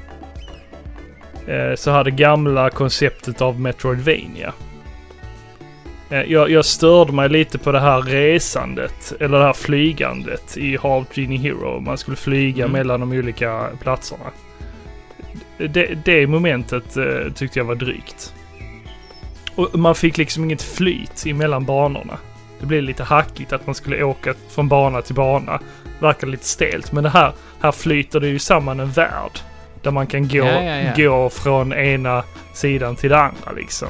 så här det gamla konceptet av Metroidvania. Eh, Jag, jag störde mig lite på det här resandet, eller det här flygandet i Half Genie Hero. Man skulle flyga Mm. mellan de olika platserna. Det, det momentet eh, tyckte jag var drygt. Och man fick liksom inget flyt emellan banorna. Det blev lite hackigt att man skulle åka från bana till bana. Verkar lite stelt, men det här, här flyter det ju samman en värld. Där man kan gå, Ja, ja, ja. gå från ena sidan till det andra liksom.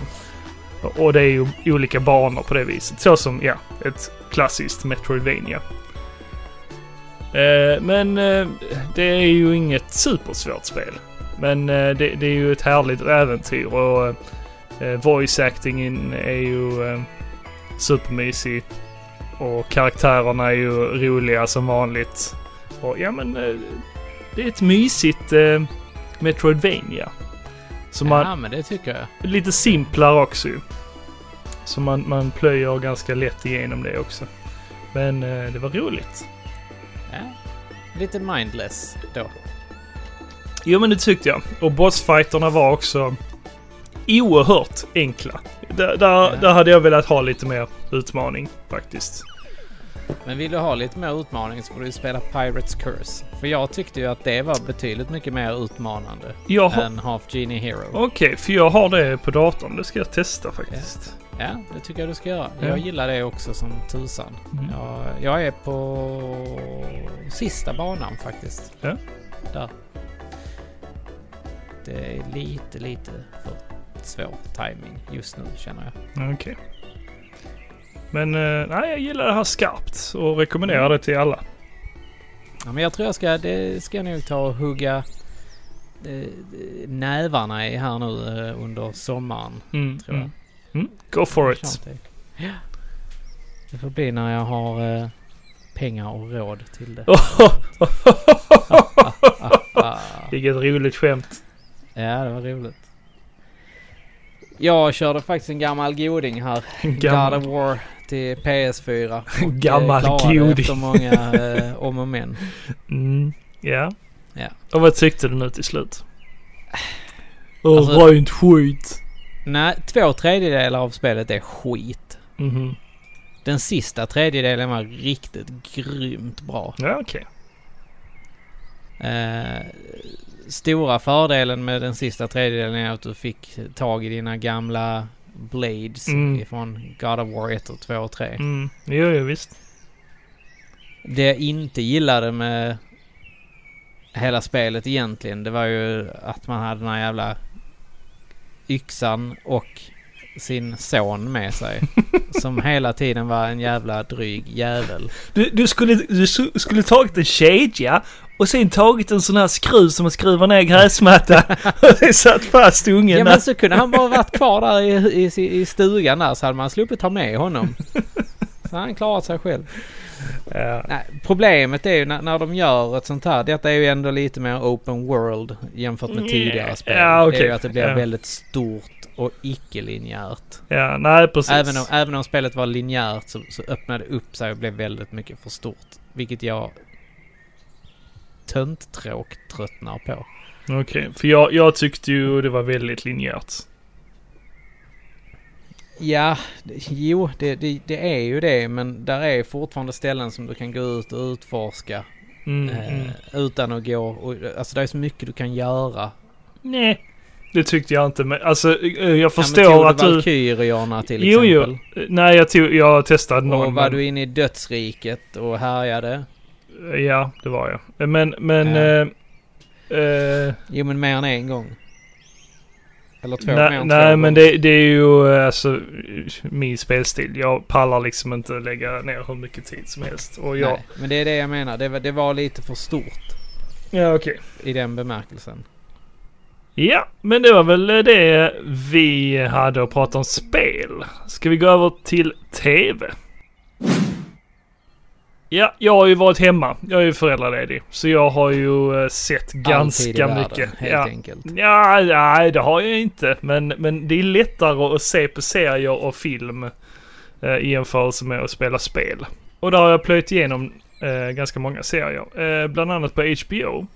Och- det är ju olika banor på det viset. Så som, ja, ett klassiskt Metroidvania. Eh, men eh, det är ju inget supersvårt spel. Men eh, det, det är ju ett härligt äventyr och eh, voice actingen är ju eh, supermysig. Och karaktärerna är ju roliga som vanligt. Och ja men, eh, det är ett mysigt Metroidvania. Så man, Ja, men det tycker jag. lite simplare också ju. Så man, man plöjer ganska lätt igenom det också. Men eh, det var roligt. Ja. Lite mindless då. Jo men det tyckte jag. Och bossfighterna var också oerhört enkla. Där, där, Ja. där hade jag velat ha lite mer utmaning faktiskt. Men vill du ha lite mer utmaning så får du spela Pirates Curse. För jag tyckte ju att det var betydligt mycket mer utmanande har, än Half Genie Hero. Okej, för jag har det på datorn. Det ska jag testa faktiskt. Ja, det tycker jag du ska göra. Ja. Jag gillar det också som tusan. Mm. Jag, jag är på sista banan faktiskt. Ja. Där. Det är lite, lite för svår timing just nu känner jag. Okej. Men eh, nej, jag gillar det här skarpt och rekommenderar det till alla. Ja, men jag tror jag ska, det ska jag nog ta och hugga eh, nävarna i här nu eh, under sommaren. Mm, Tror jag. mm. Mm. Go for it. Ja. Det får bli när jag har pengar och råd till det. Vilket roligt skämt. Ja, det var roligt. Jag körde faktiskt en gammal goding här. God Gammal, of War till PS4. Och, eh, gammal goding. Efter många eh, om och men. Mm, ja. Ja. Och vad tyckte du nu till slut? Åh, Alltså- rent skit. Nej, två tredjedelar av spelet är skit. Mhm. Den sista tredjedelen var riktigt grymt bra. Ja, okej. Eh, stora fördelen med den sista tredjedelen är att du fick tag i dina gamla Blades Mm. ifrån God of War 1 och 2 och 3. Mm. Jo, jo, visst. Det jag inte gillade med hela spelet egentligen, det var ju att man hade den här jävla yxan och sin son med sig. som hela tiden var en jävla dryg jävel. Du, du, skulle, du skulle tagit en kedja och sen tagit en sån här skruv som man skruvar ner gräsmattan och sen satt fast ungen Ja men så kunde han bara varit kvar där i, i, i stugan där så hade man sluppit ta med honom. Så han klarat sig själv. Ja. Nej, problemet är ju när, när de gör ett sånt här. Detta är ju ändå lite mer open world jämfört med tidigare spel. ja, Det är ju att det blir Ja. väldigt stort och icke-linjärt. ja, nej precis. Även om, även om spelet var linjärt så, så öppnade det upp sig och blev väldigt mycket för stort. Vilket jag tönttråk tröttnar på. Okej, för jag, jag tyckte ju det var väldigt linjärt. Ja, jo det, det, det är ju det men där är fortfarande ställen som du kan gå ut och utforska. Mm, Eh, mm. utan att gå och, Alltså det är så mycket du kan göra. Nej, det tyckte jag inte. Men alltså, eh, jag Ja, men förstår tog att du du... Valkyrierna till Jo, jo. exempel? Nej, jag, tog, jag testade någon. Och var men- du inne i dödsriket och härjade? Ja, det var jag. Men, men... Ja. Eh, eh, Jo men mer än en gång. Eller två, mer nej, än nej två men det, det är ju eh, alltså min spelstil. Jag pallar liksom inte lägga ner hur mycket tid som helst. Och jag... Nej, men det är det jag menar. Det var, det var lite för stort Ja, okej. i den bemärkelsen. Ja, men det var väl det vi hade att prata om spel. Ska vi gå över till TV? Ja, jag har ju varit hemma. Jag är ju föräldraledig. Så jag har ju eh, sett ganska världen, mycket. helt ja. enkelt. Ja, nej det har jag inte. Men, men det är lättare att se på serier och film eh, i jämförelse med att spela spel. Och där har jag plöjt igenom eh, ganska många serier. Eh, bland annat på HBO.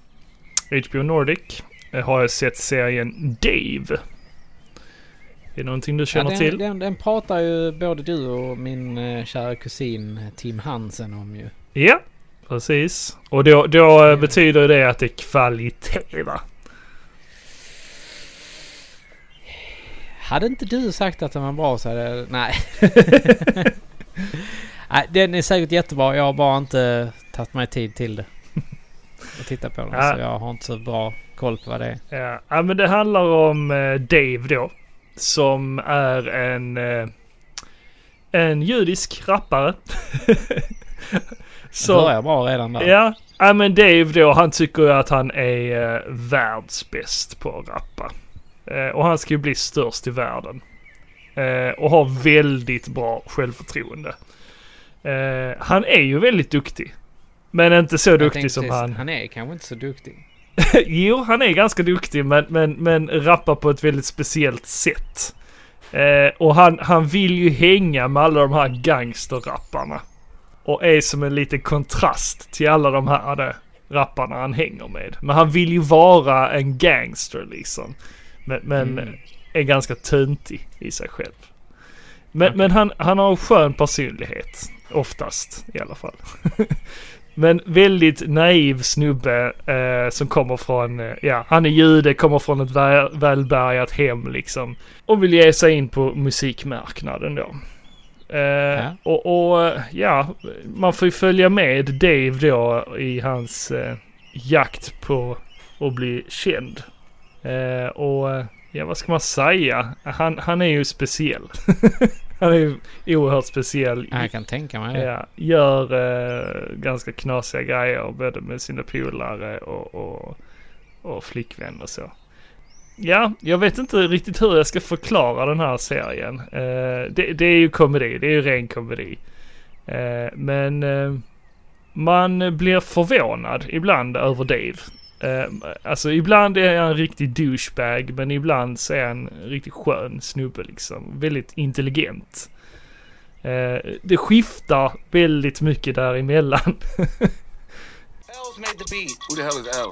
HBO Nordic eh, har jag sett serien Dave. Är det någonting du känner ja, den, till? Den, den pratar ju både du och min eh, kära kusin Tim Hansen om ju. Ja, precis. Och då, då eh, betyder det att det är kvalitet va? Hade inte du sagt att den var bra så hade... Nej. Nej, den är säkert jättebra. Jag har bara inte tagit mig tid till det. Och titta på den. Ja. Så jag har inte så bra koll på vad det är. Ja, ja men det handlar om eh, Dave då. Som är en, eh, en judisk rappare. Det Så, börjar bra redan där. ja, ja, men Dave då han tycker att han är eh, världsbäst på att rappa. Eh, och han ska ju bli störst i världen. Eh, och har väldigt bra självförtroende. Eh, han är ju väldigt duktig. Men inte så Jag duktig som han. Han är kanske inte så duktig. jo, han är ganska duktig men, men, men rappar på ett väldigt speciellt sätt. Eh, och han, han vill ju hänga med alla de här gangsterrapparna. Och är som en liten kontrast till alla de här eh, rapparna han hänger med. Men han vill ju vara en gangster liksom. Men, men Mm. är ganska töntig i sig själv. Men, Okej. men han, han har en skön personlighet. Oftast i alla fall. Men väldigt naiv snubbe eh, som kommer från, eh, ja han är jude, kommer från ett väl, välbärgat hem liksom. Och vill ge sig in på musikmarknaden då. Eh, Ja. Och, och ja, man får ju följa med Dave då i hans eh, jakt på att bli känd. Eh, och ja, vad ska man säga? Han, han är ju speciell. han är ju oerhört speciell. Ja, Jag kan tänka mig det. Ja, gör eh, ganska knasiga grejer både med sina polare och, och, och flickvän och så. Ja, jag vet inte riktigt hur jag ska förklara den här serien. Eh, det, det är ju komedi, det är ju ren komedi. Eh, men eh, man blir förvånad ibland över Dave. Ehm, alltså ibland är han en riktig douchebag men ibland så är han en riktigt skön snubbe liksom. Väldigt intelligent. Ehm, det skiftar väldigt mycket däremellan. Els made the beat. Who the hell is L?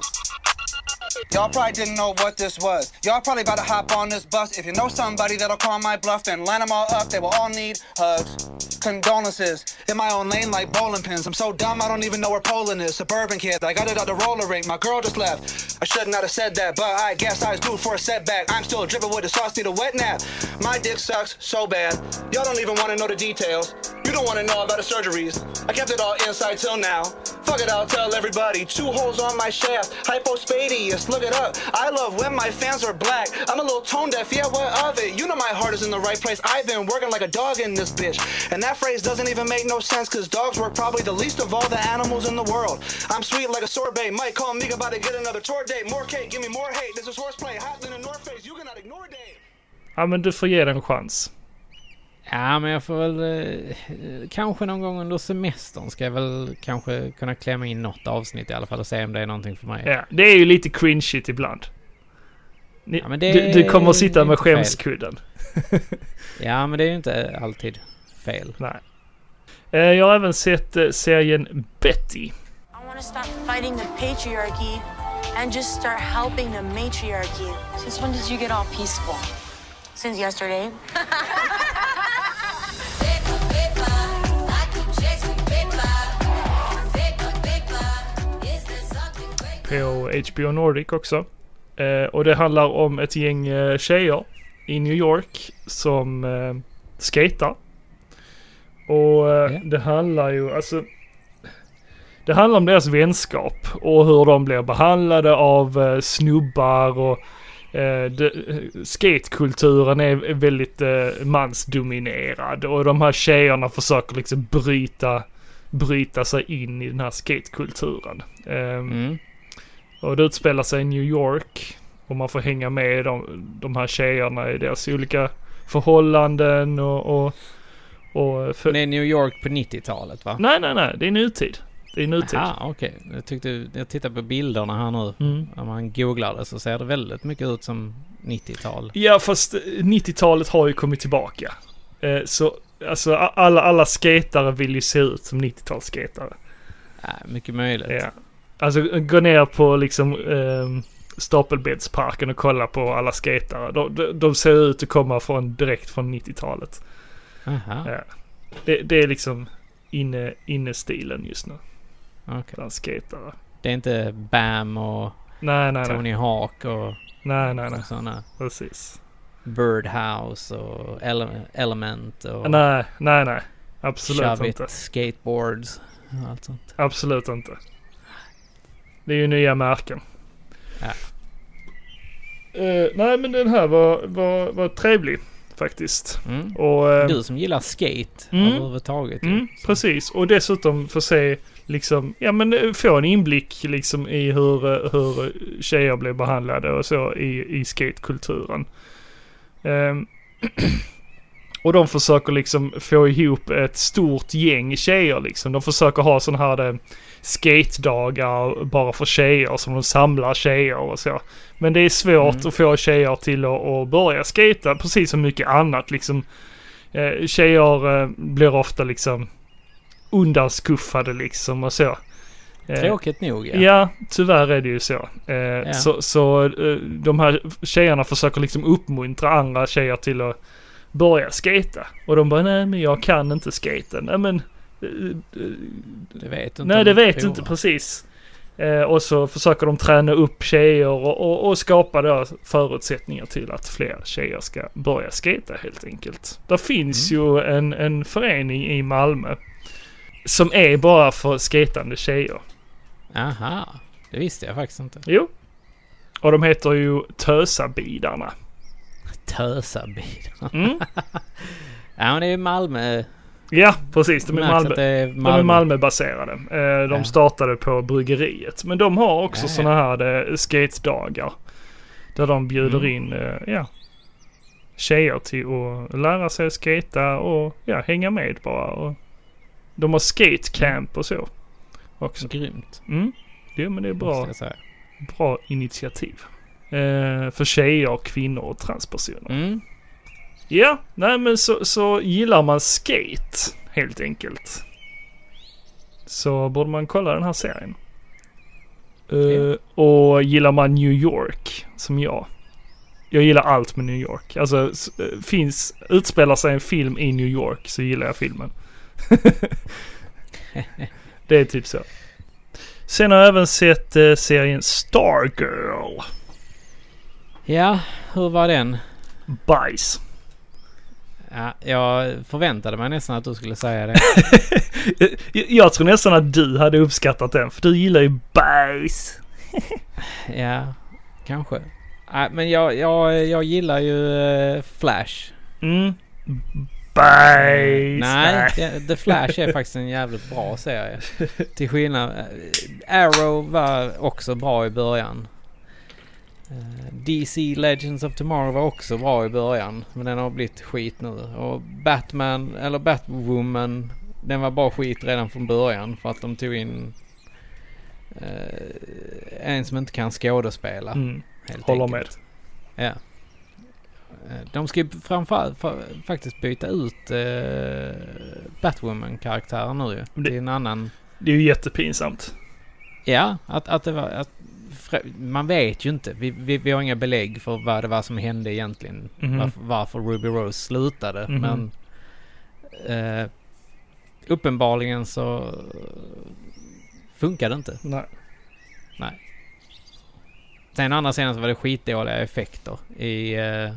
Y'all probably didn't know what this was. Y'all probably about to hop on this bus. If you know somebody that'll call my bluff and line them all up, they will all need hugs. Condolences. In my own lane like bowling pins. I'm so dumb I don't even know where Poland is. Suburban kid, I got it at the roller rink. My girl just left. I should not have said that, but I guess I was due for a setback. I'm still dripping with the sauce, need a wet nap. My dick sucks so bad. Y'all don't even want to know the details. You don't want to know about the surgeries. I kept it all inside till now. Fuck it, I'll tell everybody. Two holes on my shaft. Hypospadias, look it up. I love when my fans are black. I'm a little tone deaf, yeah, what of it? You know my heart is in the right place. I've been working like a dog in this bitch. And that phrase doesn't even make no sense, cause dogs work probably the least of all the animals in the world. I'm sweet like a sorbet. Might call me about to get another tour date. More cake, give me more hate. This is horseplay. Hot than a North Face. You cannot ignore Dave. ja men du får ge den en chans. Ja, men jag får väl... Eh, kanske någon gång under semestern ska jag väl kanske kunna klämma in något avsnitt i alla fall och se om det är någonting för mig. Ja, det är ju lite cringeigt ibland. Ni, Ja, men det du, du kommer att sitta med skämskudden. Ja, men det är ju inte alltid fel. Nej. Eh, jag har även sett eh, serien Betty. I want to stop fighting the patriarchy and just start helping the matriarchy. Since when did you get all peaceful? Since yesterday. på HBO Nordic också. Eh, och det handlar om ett gäng eh, tjejer i New York som eh, skater. Och eh, det handlar ju, alltså det handlar om deras vänskap och hur de blir behandlade av eh, snubbar och eh, eh, skatekulturen är är väldigt eh, mansdominerad och de här tjejerna försöker liksom bryta, bryta sig in i den här skatekulturen. Ehm, Mm. Och det utspelar sig i New York. Och man får hänga med de, de här tjejerna i deras olika förhållanden och, och, Och för... Det är New York på 90-talet va? Nej, nej, nej. Det är nutid. Det är nutid. Ja, okej. Jag tyckte, jag tittar på bilderna här nu. Mm. Om man googlar det så ser det väldigt mycket ut som 90-tal. Ja, fast eh, 90-talet har ju kommit tillbaka. Eh, så alltså alla, alla skatare vill ju se ut som 90-talsskatare. Ja, mycket möjligt. Ja. Alltså gå ner på liksom eh, Stapelbäddsparken och kolla på alla skatare. De, de, de ser ut att komma från, direkt från 90-talet. Aha, Ja. Det, det är liksom inne, innestilen just nu okej. bland skatare. Det är inte Bam och Nej, nej, nej. Tony Hawk och, Nej, nej, nej. sådana. Precis. Birdhouse och Ele- Element och Nej, nej, nej. Absolut Shove inte. Skateboards och allt sånt. Absolut inte. Det är ju nya märken. Ja. Eh, nej men den här var, var, var trevlig faktiskt. Mm. Och, eh, Du som gillar skate Mm. överhuvudtaget. mm, Så- precis. Och dessutom få se liksom, ja men eh, få en inblick liksom i hur, hur tjejer blir behandlade och så i, i skatekulturen. Ehm, och de försöker liksom få ihop ett stort gäng tjejer liksom. De försöker ha sådana här eh, skatedagar bara för tjejer som de samlar tjejer och så. Men det är svårt Mm. att få tjejer till att, att börja skata precis som mycket annat liksom. Eh, tjejer eh, blir ofta liksom undanskuffade liksom och så. Eh, Tråkigt nog ja. Ja, tyvärr är det ju så. Eh, Så, så eh, de här tjejerna försöker liksom uppmuntra andra tjejer till att börja skata. Och de bara, nej men jag kan inte skata. Nej men, Det vet inte. nej det vet inte precis. Eh, och så försöker de träna upp tjejer och, och, och skapa då förutsättningar till att fler tjejer ska börja skata helt enkelt. Det finns ju en, en förening i Malmö som är bara för skatande tjejer. Aha, det visste jag faktiskt inte. Jo. Och de heter ju Tösabidarna. Tösabil. Mm. Ja men det är Malmö. Ja, precis. De är, Malmö, är de Malmö. är Malmöbaserade. Eh, de Ja. startade på bryggeriet. Men de har också Ja, ja. sådana här eh, skatedagar. Där de bjuder Mm. in eh, ja, tjejer till att lära sig att skata och ja, hänga med bara. Och de har skatecamp och så. Också. Grymt. Mm. Jo men det är bra. Bra initiativ. Eh, för tjejer, kvinnor och transpersoner. Mm. Ja, nej men så, så gillar man skate helt enkelt. Så borde man kolla den här serien. Ja. Och gillar man New York som jag. Jag gillar allt med New York. Alltså eh, finns, utspelar sig en film i New York så gillar jag filmen. det är typ så. Sen har jag även sett eh, serien Stargirl. Ja, hur var den? Bajs. Ja, jag förväntade mig nästan att du skulle säga det. jag, tror nästan att du hade uppskattat den för du gillar ju bajs. ja, kanske. Men jag, jag, jag gillar ju eh, Flash. Mm. Bajs. Nej, The Flash är faktiskt en jävligt bra serie. Till skillnad... eh, Arrow var också bra i början. Eh, DC Legends of Tomorrow var också bra i början. Men den har blivit skit nu. Och Batman, eller Batwoman, den var bara skit redan från början. För att de tog in eh, en som inte kan skådespela. Mm. Helt Håller enkelt. Ja. Eh, De ska ju framförallt fa- faktiskt byta ut eh, Batwoman-karaktären nu ju. Det- Till en annan... Det är ju jättepinsamt. Ja, att, att det var... Att, man vet ju inte. Vi, vi, vi har inga belägg för vad det var som hände egentligen. Mhm. Varför, varför Ruby Rose slutade. Mhm. Men eh, uppenbarligen så funkar det inte. Nej. Sen andra sidan så var det skitdåliga effekter i eh,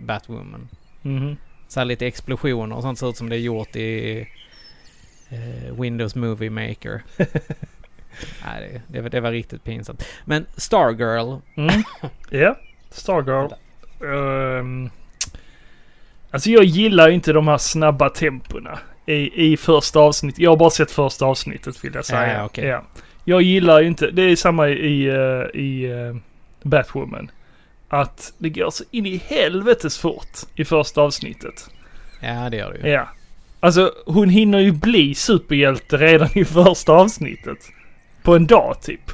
Batwoman. Mhm. Så här lite explosioner och sånt ser ut som det är gjort i eh, Windows Movie Maker. Nej, det, det, var, det var riktigt pinsamt. Men Stargirl. Mm. Ja, Stargirl. Um, alltså jag gillar inte de här snabba tempona i, i första avsnittet. Jag har bara sett första avsnittet vill jag säga. Ja, okej. ja. Jag gillar ju inte, det är samma i, eh, i eh, Batwoman. Att det går så in i helvetes fort i första avsnittet. Ja, det gör det ju. Ja. Alltså hon hinner ju bli superhjälte redan i första avsnittet. På en dag typ.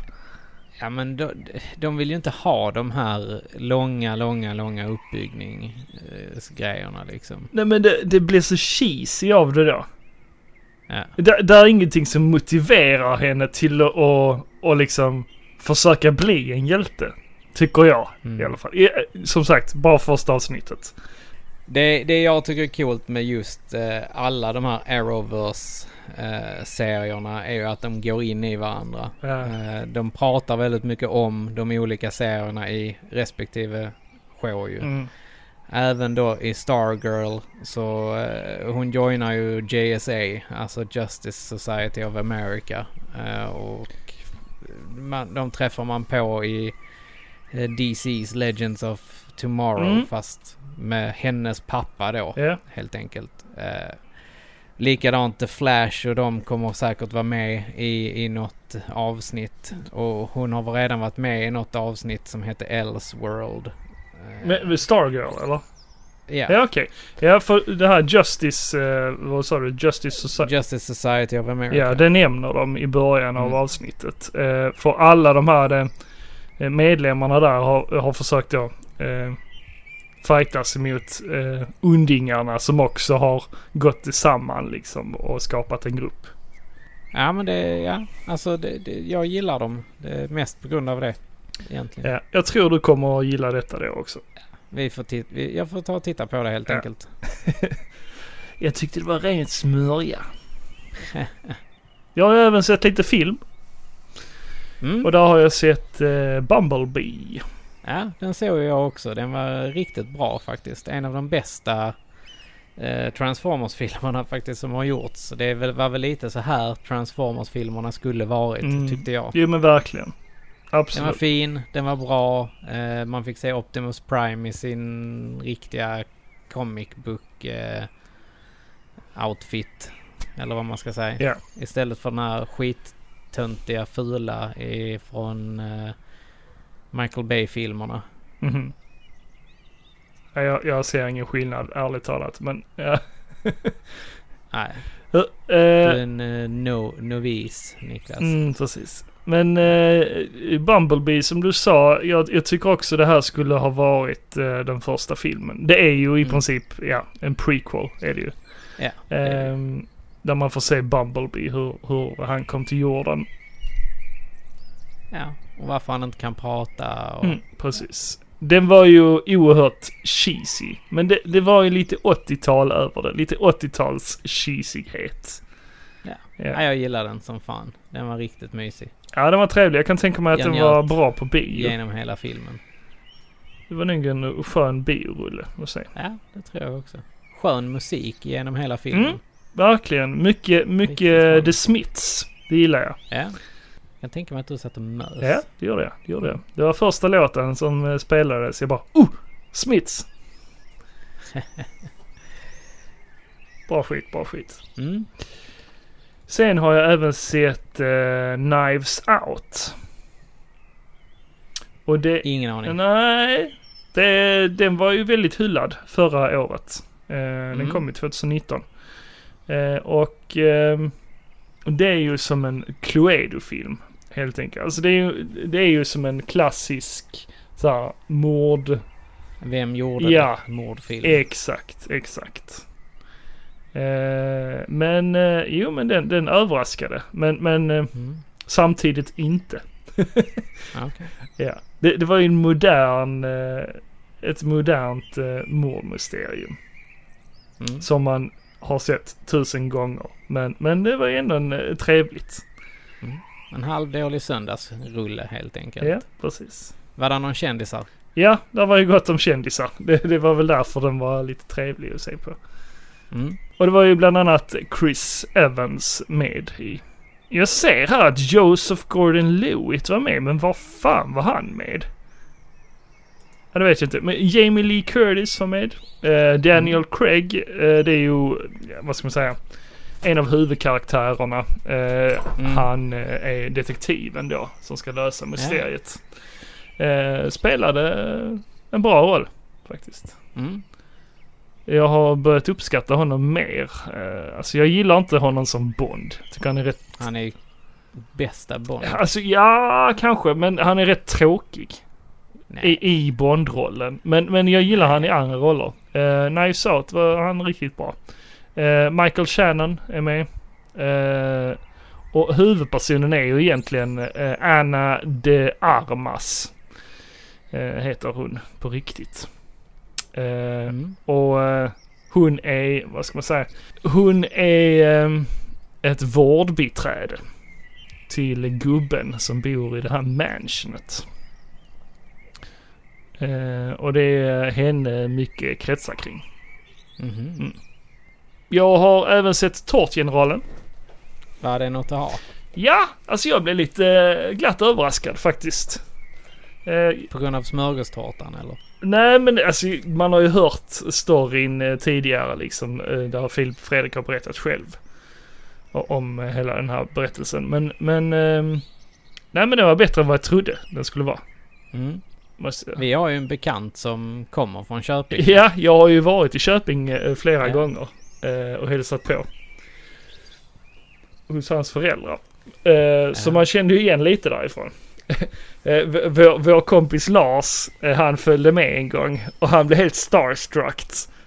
Ja men de, de vill ju inte ha de här långa, långa, långa uppbyggningsgrejerna liksom. Nej men det, det blir så cheesy av det då. Ja. Det, det är ingenting som motiverar henne till att och, och liksom försöka bli en hjälte. Tycker jag Mm. i alla fall. Som sagt, bara första avsnittet. Det, det jag tycker är coolt med just eh, alla de här Arrowverse-serierna är ju att de går in i varandra. Ja. Eh, de pratar väldigt mycket om de olika serierna i respektive show ju. Mm. Även då i Stargirl så eh, hon joinar ju JSA, alltså Justice Society of America. Eh, och man, de träffar man på i eh, DC's Legends of Tomorrow Mm. fast med hennes pappa då Ja. helt enkelt. Eh, likadant The Flash och de kommer säkert vara med i, i något avsnitt. Och hon har redan varit med i något avsnitt som heter Elseworld. Eh, Med, Stargirl eller? ja. Ja okej. Ja för det här Justice, eh, vad sa du? Justice Society. Justice Society of America. Ja, det nämner de i början av Mm. avsnittet. Eh, för alla de här eh, medlemmarna där har, har försökt då eh, fightas emot eh, undingarna som också har gått samman liksom och skapat en grupp. Ja men det, ja. Alltså det, det, jag gillar dem. Mest på grund av det. Egentligen. Ja, jag tror du kommer att gilla detta då också. Vi får vi, jag får ta och titta på det helt Ja. enkelt. Jag tyckte det var rent smörja. jag har även sett lite film Mm. och där har jag sett eh, Bumblebee. Ja, den såg jag också. Den var riktigt bra faktiskt. En av de bästa eh, Transformers-filmerna faktiskt som har gjorts. Det är väl, var väl lite så här Transformers-filmerna skulle varit, Mm. tyckte jag. Jo men verkligen. Den var Absolut. fin, den var bra. Eh, man fick se Optimus Prime i sin riktiga comic book eh, outfit. Eller vad man ska säga. Ja. Istället för den här skittöntiga fula från eh, Michael Bay-filmerna. Mhm. Ja, jag, jag ser ingen skillnad ärligt talat men ja. Nej, Eh, du är en eh, no, novis Niklas. mm, precis. Men eh, Bumblebee som du sa, jag, jag tycker också det här skulle ha varit eh, den första filmen. Det är ju i Mm. princip, ja, en prequel är det ju. Ja, det. Ehm, där man får se Bumblebee, hur, hur han kom till jorden. ja. Och varför han inte kan prata och... Mm, precis. Den var ju oerhört cheesy. Men det, det var ju lite 80-tal över det. Lite 80-tals cheesighet. Ja. Ja. Ja, jag gillar den som fan. Den var riktigt mysig. Ja, den var trevlig. Jag kan tänka mig att den var bra på bio. Genom hela filmen. Det var nog en skön biorulle, måste säga. Ja, det tror jag också. Skön musik genom hela filmen. Mm. Verkligen. Mycket, mycket. The Smiths. Det gillar jag. Ja. Jag tänker mig att du satt och mös. Ja, det gjorde jag. Det gjorde jag. Det var första låten som eh, spelades. Jag bara oh! Smiths! bra skit, bra skit. Mm. Sen har jag även sett eh, Knives Out. Och det... Ingen aning. Nej. Det, den var ju väldigt hyllad förra året. Eh, Den Mm. kom ju 2019. Eh, och ehm, det är ju som en Cluedo-film. Helt enkelt. Alltså det är ju, det är ju som en klassisk så här, mord... Vem gjorde Ja. det? Mordfilm. Exakt, exakt. Eh, men eh, jo men den, den överraskade. Men, men eh, Mm. samtidigt inte. Ja, okej. Ja. Det, det var ju en modern, eh, ett modernt eh, mordmysterium. Mm. Som man har sett tusen gånger. Men, men det var ändå en, eh, trevligt. En halvdålig söndagsrulle helt enkelt. Ja, precis. Var det någon kändisar? Ja, där var ju gott om kändisar. Det, det var väl därför den var lite trevlig att se på. Mm. Och det var ju bland annat Chris Evans med i. Jag ser här att Joseph Gordon-Lewitt var med, men var fan var han med? Ja, det vet jag inte. Men Jamie Lee Curtis var med. Eh, Daniel Craig, eh, det är ju, ja, vad ska man säga, en av huvudkaraktärerna. Eh, Mm. Han eh, är detektiven då, som ska lösa mysteriet. Eh, spelade en bra roll, faktiskt. Mm. jag har börjat uppskatta honom mer. Eh, alltså jag gillar inte honom som Bond. Tycker han är rätt... Han är bästa Bond. Alltså ja, kanske. Men han är rätt tråkig. Nej. I, i Bond-rollen. Men, men jag gillar han i andra roller. Uh, Knives Out var han riktigt bra. Eh, Michael Shannon är med. Eh, och huvudpersonen är ju egentligen eh, Anna de Armas. Eh, heter hon på riktigt. Eh, Mm. och eh, hon är, vad ska man säga? Hon är ett vårdbiträde till gubben som bor i det här mansionet. Och det är henne mycket kretsar kring. Mhm. Jag har även sett Tårtgeneralen. Var det något att ha? Ja, alltså jag blev lite eh, glatt överraskad faktiskt. Eh, På grund av smörgåstårtan eller? nej men alltså man har ju hört storyn eh, tidigare liksom. Där Filip Fredrik har berättat själv. Om hela den här berättelsen. Men, men... ehm, nej men det var bättre än vad jag trodde den skulle vara. Mm. Vi har ju en bekant som kommer från Köping. Ja, jag har ju varit i Köping flera Ja. gånger eh, och hälsat på. Hos hans föräldrar. Eh, Så Ja. man kände ju igen lite därifrån. Eh, vår, vår kompis Lars, eh, han följde med en gång och han blev helt starstruck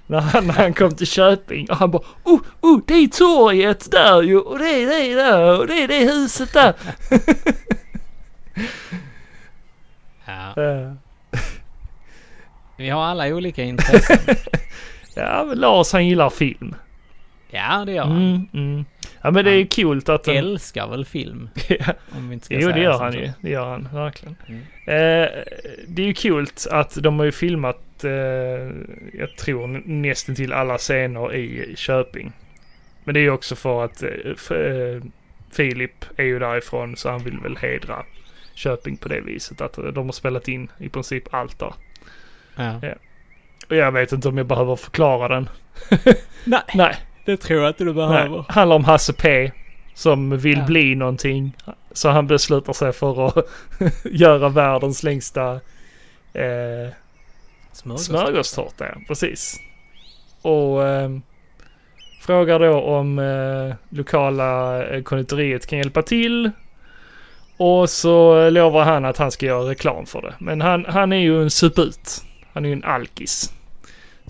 när han, när han kom till Köping och han bara oh, oh, det är torget där ju och det är det där och det är det huset där. Ja. Eh, Vi har alla olika intressen. Ja, Lars han gillar film. ja, det gör han. Mm, mm. Ja men det är ju coolt att de... Älskar väl film? Ja. Om vi inte ska Jo säga det gör han så. ju. Det gör han verkligen. Mm. Eh, det är ju kul att de har ju filmat, eh, jag tror nästan till alla scener i Köping. Men det är ju också för att eh, eh, Filip är ju därifrån så han vill väl hedra Köping på det viset. Att de har spelat in i princip allt där. Ja. Och jag vet inte om jag behöver förklara den. Nej, Nej, det tror jag inte du nej. Handlar om Hasse P. Som vill Ja. bli någonting. Så han beslutar sig för att göra världens längsta eh, Smörgåstårta, ja. Precis. Och ehm, frågar då om eh, lokala eh, konditoriet kan hjälpa till. Och så lovar han att han ska göra reklam för det. Men han, han är ju en suput. Han är ju en alkis.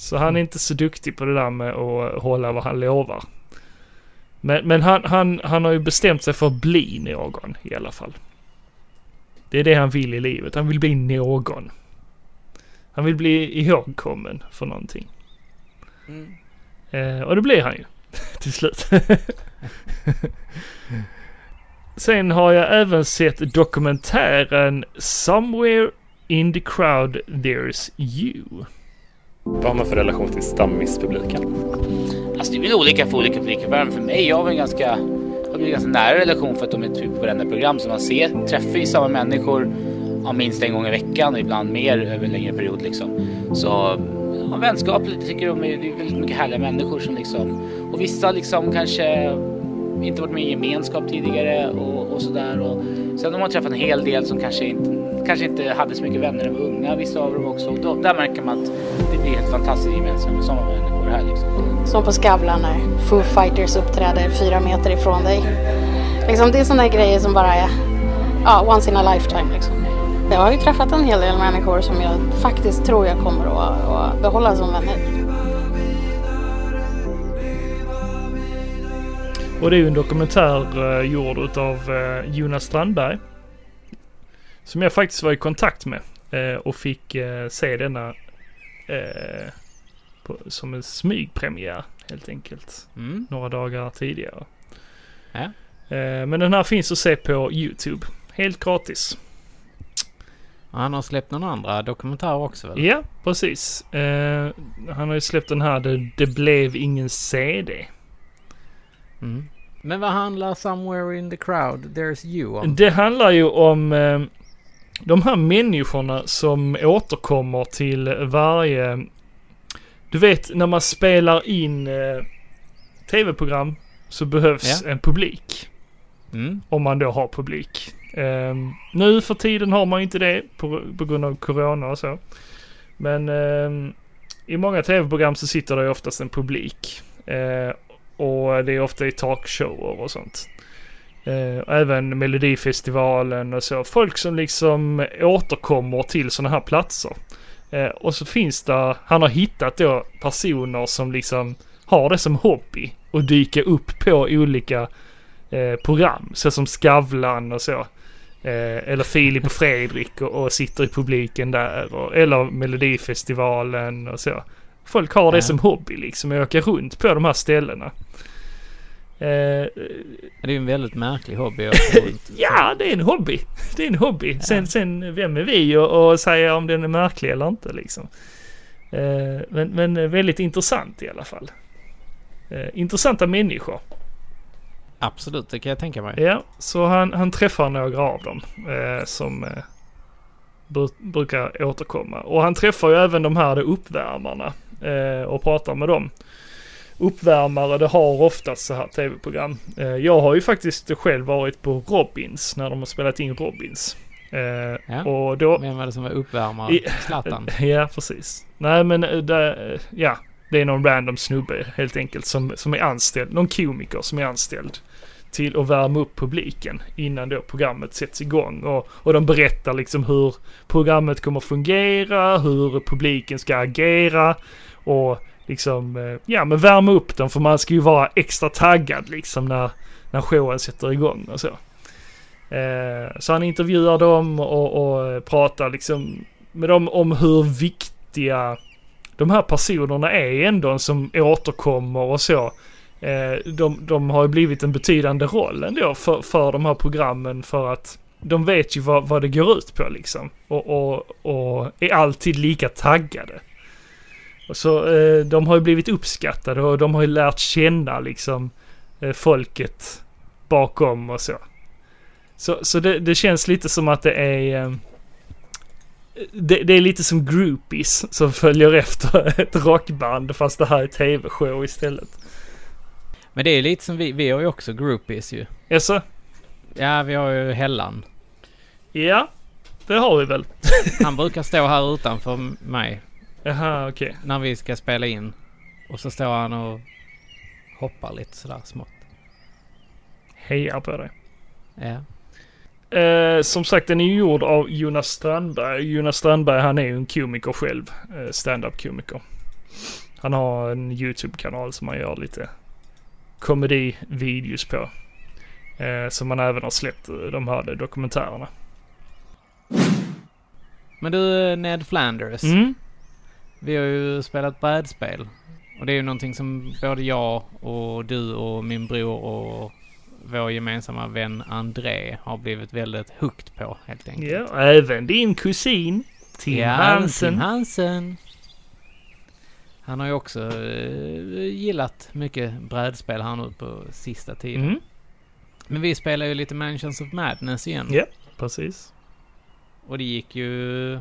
Så han är inte så duktig på det där med att hålla vad han lovar. Men, men han, han, han har ju bestämt sig för att bli någon i alla fall. Det är det han vill i livet. Han vill bli någon. Han vill bli ihågkommen för någonting. Mm. Eh, och det blir han ju till slut. Sen har jag även sett dokumentären Somewhere in the crowd there's you. Vad har man för relation till stammispubliken? Alltså det är väl olika för olika publiker. Men för mig, jag har en ganska, har en ganska nära relation för att de är typ på varenda program som man ser. Träffar ju samma människor ja, minst en gång i veckan och ibland mer över en längre period liksom. Så ja, vänskapligt tycker de är, det är väldigt mycket härliga människor som liksom, och vissa liksom kanske inte varit med i gemenskap tidigare och, och sådär. Och sen har man träffat en hel del som kanske inte, kanske inte hade så mycket vänner när de var unga, vissa av dem också. Och då, där märker man att det blir helt fantastiskt gemensamt med sådana människor här liksom. Som på Skavlan när Foo Fighters uppträder fyra meter ifrån dig. Liksom, det är sådana grejer som bara är ja, once in a lifetime. Liksom. Jag har ju träffat en hel del människor som jag faktiskt tror jag kommer att, att behålla som vänner. Och det är ju en dokumentär eh, gjord utav eh, Jonas Strandberg. Som jag faktiskt var i kontakt med eh, och fick eh, se denna eh, på, som en smygpremiär helt enkelt. Mm. Några dagar tidigare. Ja. Eh, men den här finns att se på YouTube. Helt gratis. Han har släppt några andra dokumentärer också väl? Ja, precis. Han har ju släppt den här Det, det blev ingen CD. Mm. Men vad handlar Somewhere in the crowd there's you om? Det handlar ju om eh, de här människorna som återkommer till varje... Du vet när man spelar in eh, tv-program så behövs Ja. en publik. Mm. Om man då har publik. Eh, nu för tiden har man inte det på, på grund av corona och så. Men eh, i många tv-program så sitter det oftast en publik. Eh, och det är ofta i talkshower och sånt. Eh, även Melodifestivalen och så. Folk som liksom återkommer till sådana här platser. Eh, och så finns det, han har hittat då personer som liksom har det som hobby. Och dyka upp på olika eh, program. Så som Skavlan och så. Eh, eller Filip och Fredrik och, och sitter i publiken där. Och, eller Melodifestivalen och så. Folk har det Ja. som hobby liksom. Att åka runt på de här ställena. Eh, Det är ju en väldigt märklig hobby. Ja, det är en hobby. Det är en hobby. Sen, sen vem är vi och, och säga om den är märklig eller inte liksom. Eh, men, men väldigt intressant i alla fall. Eh, intressanta människor. Absolut, det kan jag tänka mig. Ja, så han, han träffar några av dem som bru- brukar återkomma. Och han träffar ju även de här uppvärmarna eh, och pratar med dem. Uppvärmare, det har oftast så här tv-program. Eh, jag har ju faktiskt själv varit på Robins när de har spelat in Robins. Eh, Ja. Och då... Vem var det som var uppvärmare? I- Zlatan? Ja, precis. Nej, men eh, det, ja, det är någon random snubbe helt enkelt som, som är anställd. Någon komiker som är anställd till att värma upp publiken innan då programmet sätts igång. Och, och de berättar liksom hur programmet kommer fungera, hur publiken ska agera och liksom, eh, ja men värma upp dem för man ska ju vara extra taggad liksom när, när showen sätter igång och så. Eh, så han intervjuar dem och, och pratar liksom med dem om hur viktiga de här personerna är ändå som återkommer och så. Eh, de, de har ju blivit en betydande roll ändå för, för de här programmen för att de vet ju vad, vad det går ut på liksom. Och, och, och är alltid lika taggade. Och så eh, de har ju blivit uppskattade och de har ju lärt känna liksom eh, folket bakom och så. Så, så det, det känns lite som att det är... eh, Det, det är lite som groupies som följer efter ett rockband fast det här är tv-show istället. Men det är lite som vi, vi har ju också groupies ju. Jaså? Ja, vi har ju Hellan. Ja, det har vi väl. Han brukar stå här utanför mig Jaha, okej. när vi ska spela in. Och så står han och hoppar lite sådär smått. Hejar på dig. Ja. Eh, som sagt, den är gjord av Jonas Strandberg. Jonas Strandberg, han är ju en komiker själv. Eh, Stand-up komiker. Han har en YouTube-kanal som han gör lite komedivideos på. Eh, som han även har släppt eh, de här dokumentärerna. Men du Ned Flanders. Mm. Vi har ju spelat brädspel. Och det är ju någonting som både jag och du och min bror och vår gemensamma vän André har blivit väldigt hooked på helt enkelt. Ja, även din kusin Tim ja, Hansen. Tim Hansen. Han har ju också eh, gillat mycket brädspel här nu på sista tiden. Mm. Men vi spelar ju lite Mansions of Madness igen. Ja, precis. Och det gick ju...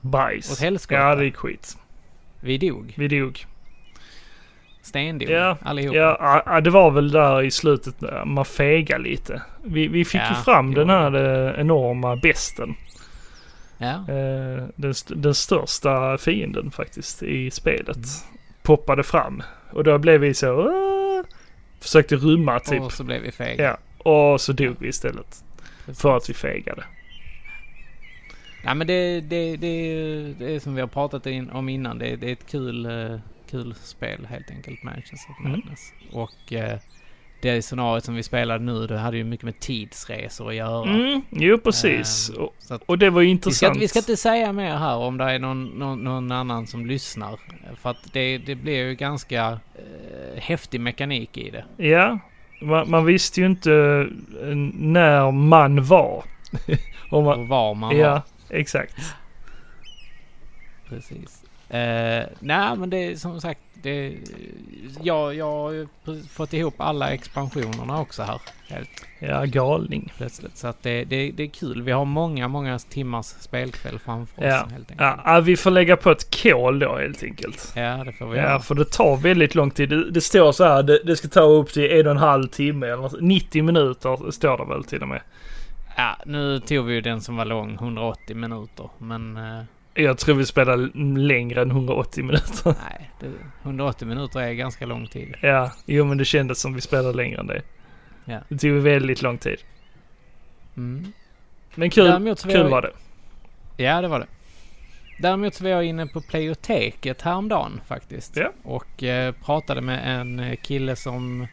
Bajs. Åt helskotta. Ja, det gick skit. Vi dog. Vi dog. Stendog. Ja, allihopa. Ja, det var väl där i slutet man fegade lite. Vi, vi fick Ja, ju fram det den här eh, enorma besten. Ja. Eh, den, den största fienden faktiskt i spelet. Poppade fram. Och då blev vi så... "Åh!" Försökte rymma typ. Och så blev vi fega. Ja, och så dog vi istället. För att vi fegade. Ja men det, det, det, det är som vi har pratat in, om innan. Det, det är ett kul, eh, kul spel helt enkelt, of Mm. Madness. Och eh, det scenariot som vi spelade nu, det hade ju mycket med tidsresor att göra. Mm, jo precis. Så att och det var ju vi, ska, intressant. vi ska inte säga mer här om det är någon, någon, någon annan som lyssnar. För att det, det blir ju ganska eh, häftig mekanik i det. Ja, man, man visste ju inte eh, när man var. Man, Och var man ja, var. Exakt. Precis. Eh, nej, men det är som sagt, det, jag, jag har ju fått ihop alla expansionerna också här. Helt Ja, galning. plötsligt. Så att det, det, det är kul. Vi har många, många timmars spelkväll framför oss. Ja. Helt enkelt. Ja, ja, vi får lägga på ett kol då helt enkelt. ja, det får vi Ja, göra. för det tar väldigt lång tid. Det, det står så här, det, det ska ta upp till en och en halv timme eller något. 90 minuter står det väl till och med. Ja, nu tog vi ju den som var lång, 180 minuter. Men eh, Jag tror vi spelar längre än 180 minuter. Nej, det, 180 minuter är ganska lång tid. Ja, jo men det kändes som vi spelade längre än det. Ja. Det tog väldigt lång tid. Mm. Men kul, Däremot kul jag- var det. Ja, det var det. Däremot så var jag inne på Playoteket häromdagen faktiskt. Ja. Och eh, pratade med en eh, kille som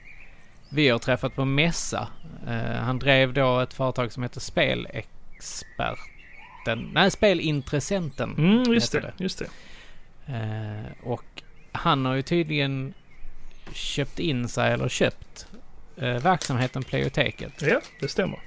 vi har träffat på mässa. Eh, han drev då ett företag som heter Spelexperten. Nej, Spelintressenten. Mm, just heter det, just det. Eh, och han har ju tydligen köpt in sig, eller köpt, eh, verksamheten Playoteket. Ja, det stämmer.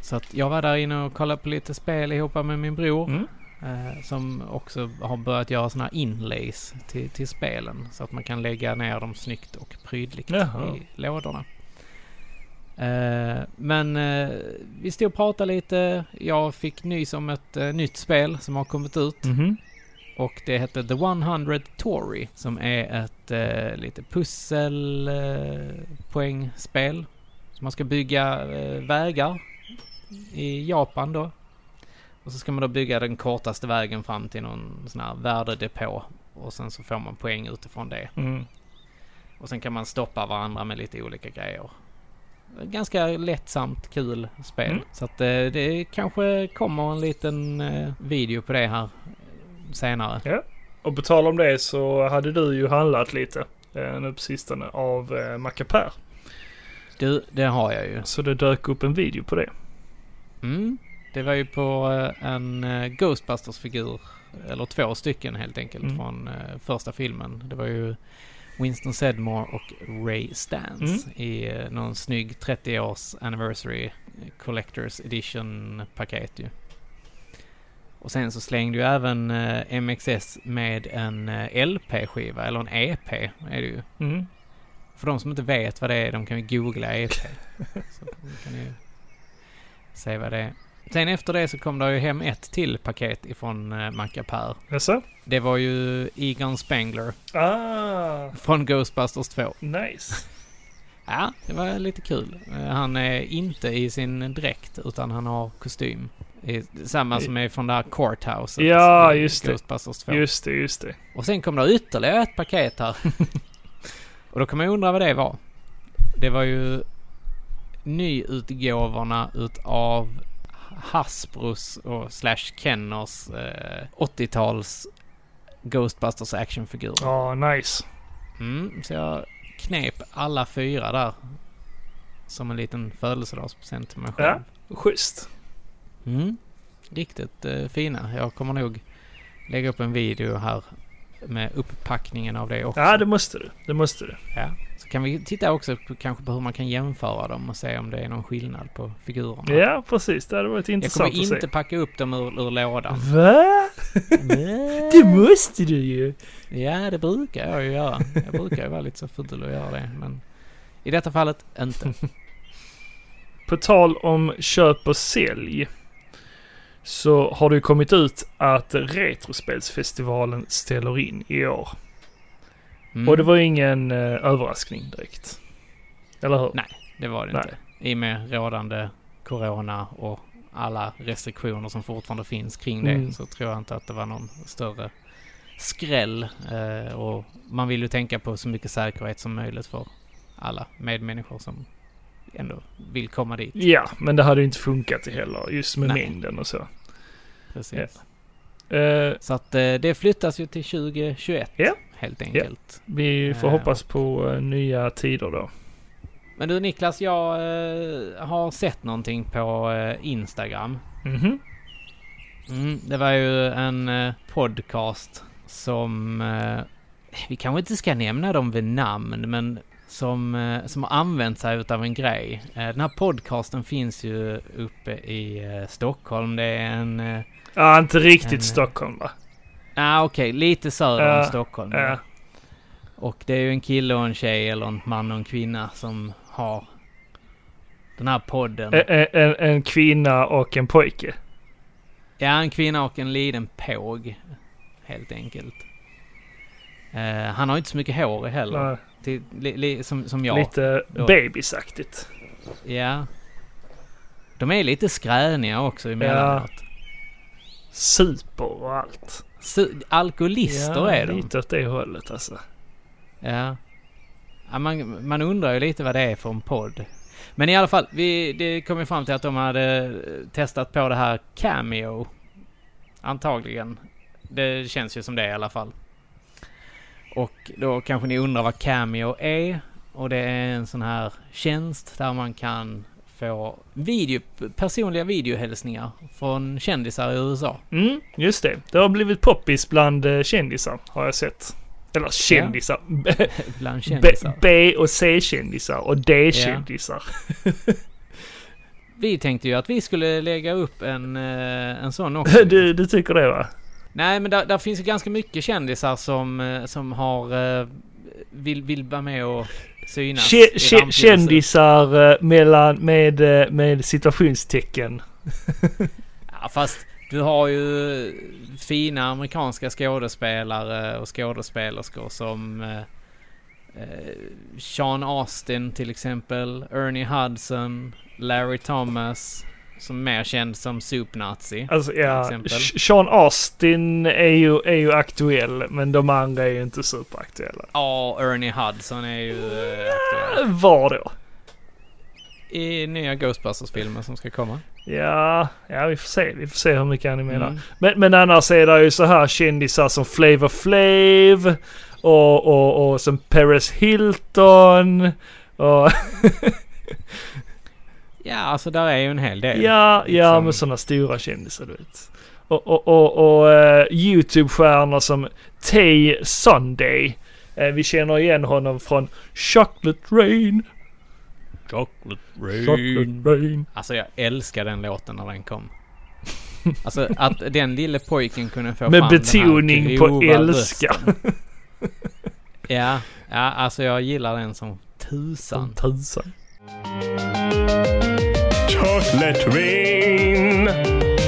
Så att jag var där inne och kollade på lite spel ihop med min bror. Mm. Eh, som också har börjat göra såna här inlays till, till spelen. Så att man kan lägga ner dem snyggt och prydligt Jaha. i lådorna. Eh, men eh, vi stod och pratade lite. Jag fick nys om ett nytt spel som har kommit ut. Mhm. Och det heter The 100 Tory. Som är ett lite pusselpoängspel. Eh, så man ska bygga vägar i Japan då. Och så ska man då bygga den kortaste vägen fram till någon sån här värdedepå. Och sen så får man poäng utifrån det. Mm. Och sen kan man stoppa varandra med lite olika grejer. Ganska lättsamt, kul spel. Mm. Så att eh, det kanske kommer en liten eh, video på det här eh, senare. Ja. Och på tal om det så hade du ju handlat lite eh, nu på sistone av eh, Macapär. Du, det har jag ju. Så det dök upp en video på det. Mm. Det var ju på eh, en eh, Ghostbusters-figur. Eller två stycken helt enkelt Mm. från eh, första filmen. Det var ju Winston Sedmore och Ray Stans Mm. i någon snygg 30-års anniversary Collector's Edition paket ju. Och sen så slängde ju även MXS med en LP-skiva, eller en EP är det ju. Mm. För de som inte vet vad det är, de kan ju googla EP. så kan ni ju se vad det är. Sen efter det så kom det ju hem ett till paket ifrån eh, Macapär. Jaså? Det var ju Egon Spengler Ah, från Ghostbusters 2. nice. Ja, det var lite kul. Eh, Han är inte i sin dräkt utan han har kostym. Samma som är från det här Courthouset Ja, just det. Ghostbusters 2. Just det, just det. Och sen kom det ytterligare ett paket här. och då kan man ju undra vad det var. Det var ju nyutgåvorna utav Hasbros och slash Kenners eh, 80-tals Ghostbusters actionfigurer. Ja, nice. Mm, så jag knep alla fyra där. Som en liten födelsedagspresent till mig själv. Schysst. Mm. Riktigt eh, fina. Jag kommer nog lägga upp en video här med upppackningen av det också. Ja, det måste du. Det måste du. Ja. Kan vi titta också på, kanske på hur man kan jämföra dem och se om det är någon skillnad på figurerna. Ja, precis. Det hade varit Jag intressant kommer att inte se. packa upp dem ur, ur lådan. Va? Det måste du ju. Ja, det brukar jag ju göra. Jag brukar ju vara lite så ful och göra det, men i detta fallet inte. På tal om köp och sälj. Så har det ju kommit ut att Retrospelsfestivalen ställer in i år. Mm. Och det var ju ingen eh, överraskning direkt. Eller hur? Nej, det var det Nej. inte. I och med rådande corona och alla restriktioner som fortfarande finns kring det Mm. så tror jag inte att det var någon större skräll. Eh, och man vill ju tänka på så mycket säkerhet som möjligt för alla medmänniskor som ändå vill komma dit. Ja, men det hade ju inte funkat heller. Just med Nej. mängden och så. Precis. Eh, Så att eh, det flyttas ju till 2021 Ja. Helt enkelt. vi får Eh, hoppas på eh, nya tider då. Men du Niklas, jag eh, har sett någonting på Instagram. Mhm. Mm, det var ju en podcast som... Vi kanske inte ska nämna dem vid namn, men som, som har använt sig utav en grej. Den här podcasten finns ju uppe i Stockholm. Det är en... Ja, inte riktigt En- Stockholm va? Ah, okej, lite söder Ja, om Stockholm. ja. Och det är ju en kille och en tjej, eller en man och en kvinna, som har den här podden. En, en, en kvinna och en pojke. Ja, en kvinna och en liten påg. Helt enkelt. Eh, han har inte så mycket hår heller. Nej, Till, li, li, som, som jag. Lite då. bebisaktigt. Ja. De är lite skräniga också emellanåt. super och allt. Alkoholister ja, är de. lite åt det hållet alltså. Ja. ja man, man undrar ju lite vad det är för en podd. Men i alla fall, vi, det kom ju fram till att de hade testat på det här Cameo. Antagligen. Det känns ju som det i alla fall. Och då kanske ni undrar vad Cameo är. Och det är en sån här tjänst där man kan få video, personliga videohälsningar från kändisar i USA. Mm, just det. Det har blivit poppis bland eh, kändisar har jag sett. Eller kändisar. Bland B, kändisar. B och C-kändisar och D-kändisar. Vi tänkte ju att vi skulle lägga upp en, eh, en sån också. du, du tycker det va? Nej, men där, där finns ju ganska mycket kändisar som, eh, som har... Vill, vill vara med och synas. Kändisar eh, mellan, med, eh, med situationstecken. Ja, fast du har ju fina amerikanska skådespelare och skådespelerskor som eh, Sean Austin till exempel, Ernie Hudson, Larry Thomas, som mer känd som Soup Nazi. Alltså ja, Sean Austin är ju, är ju aktuell men de andra är ju inte superaktuella. Ja, Ernie Hudson är ju eh, aktuell. Eh, Var då? I nya Ghostbusters-filmen som ska komma. Ja, ja vi får se. Vi får se hur mycket han är med där. Mm. Men, men annars är det ju så här kändisar som Flavor Flav och, och, och som Paris Hilton och Ja, alltså där är ju en hel del. ja, ja Liksom. med sådana stora kändisar du vet. Och, och, och, och eh, YouTube-stjärnor som Tay Sunday. Eh, vi känner igen honom från Chocolate Rain. Chocolate Chocolate Rain. Alltså jag älskar den låten när den kom. Alltså att den lille pojken kunde få Med fram betoning den här på älska. Ja, ja, alltså jag gillar den som tusan. Tusan. Chocolate rain.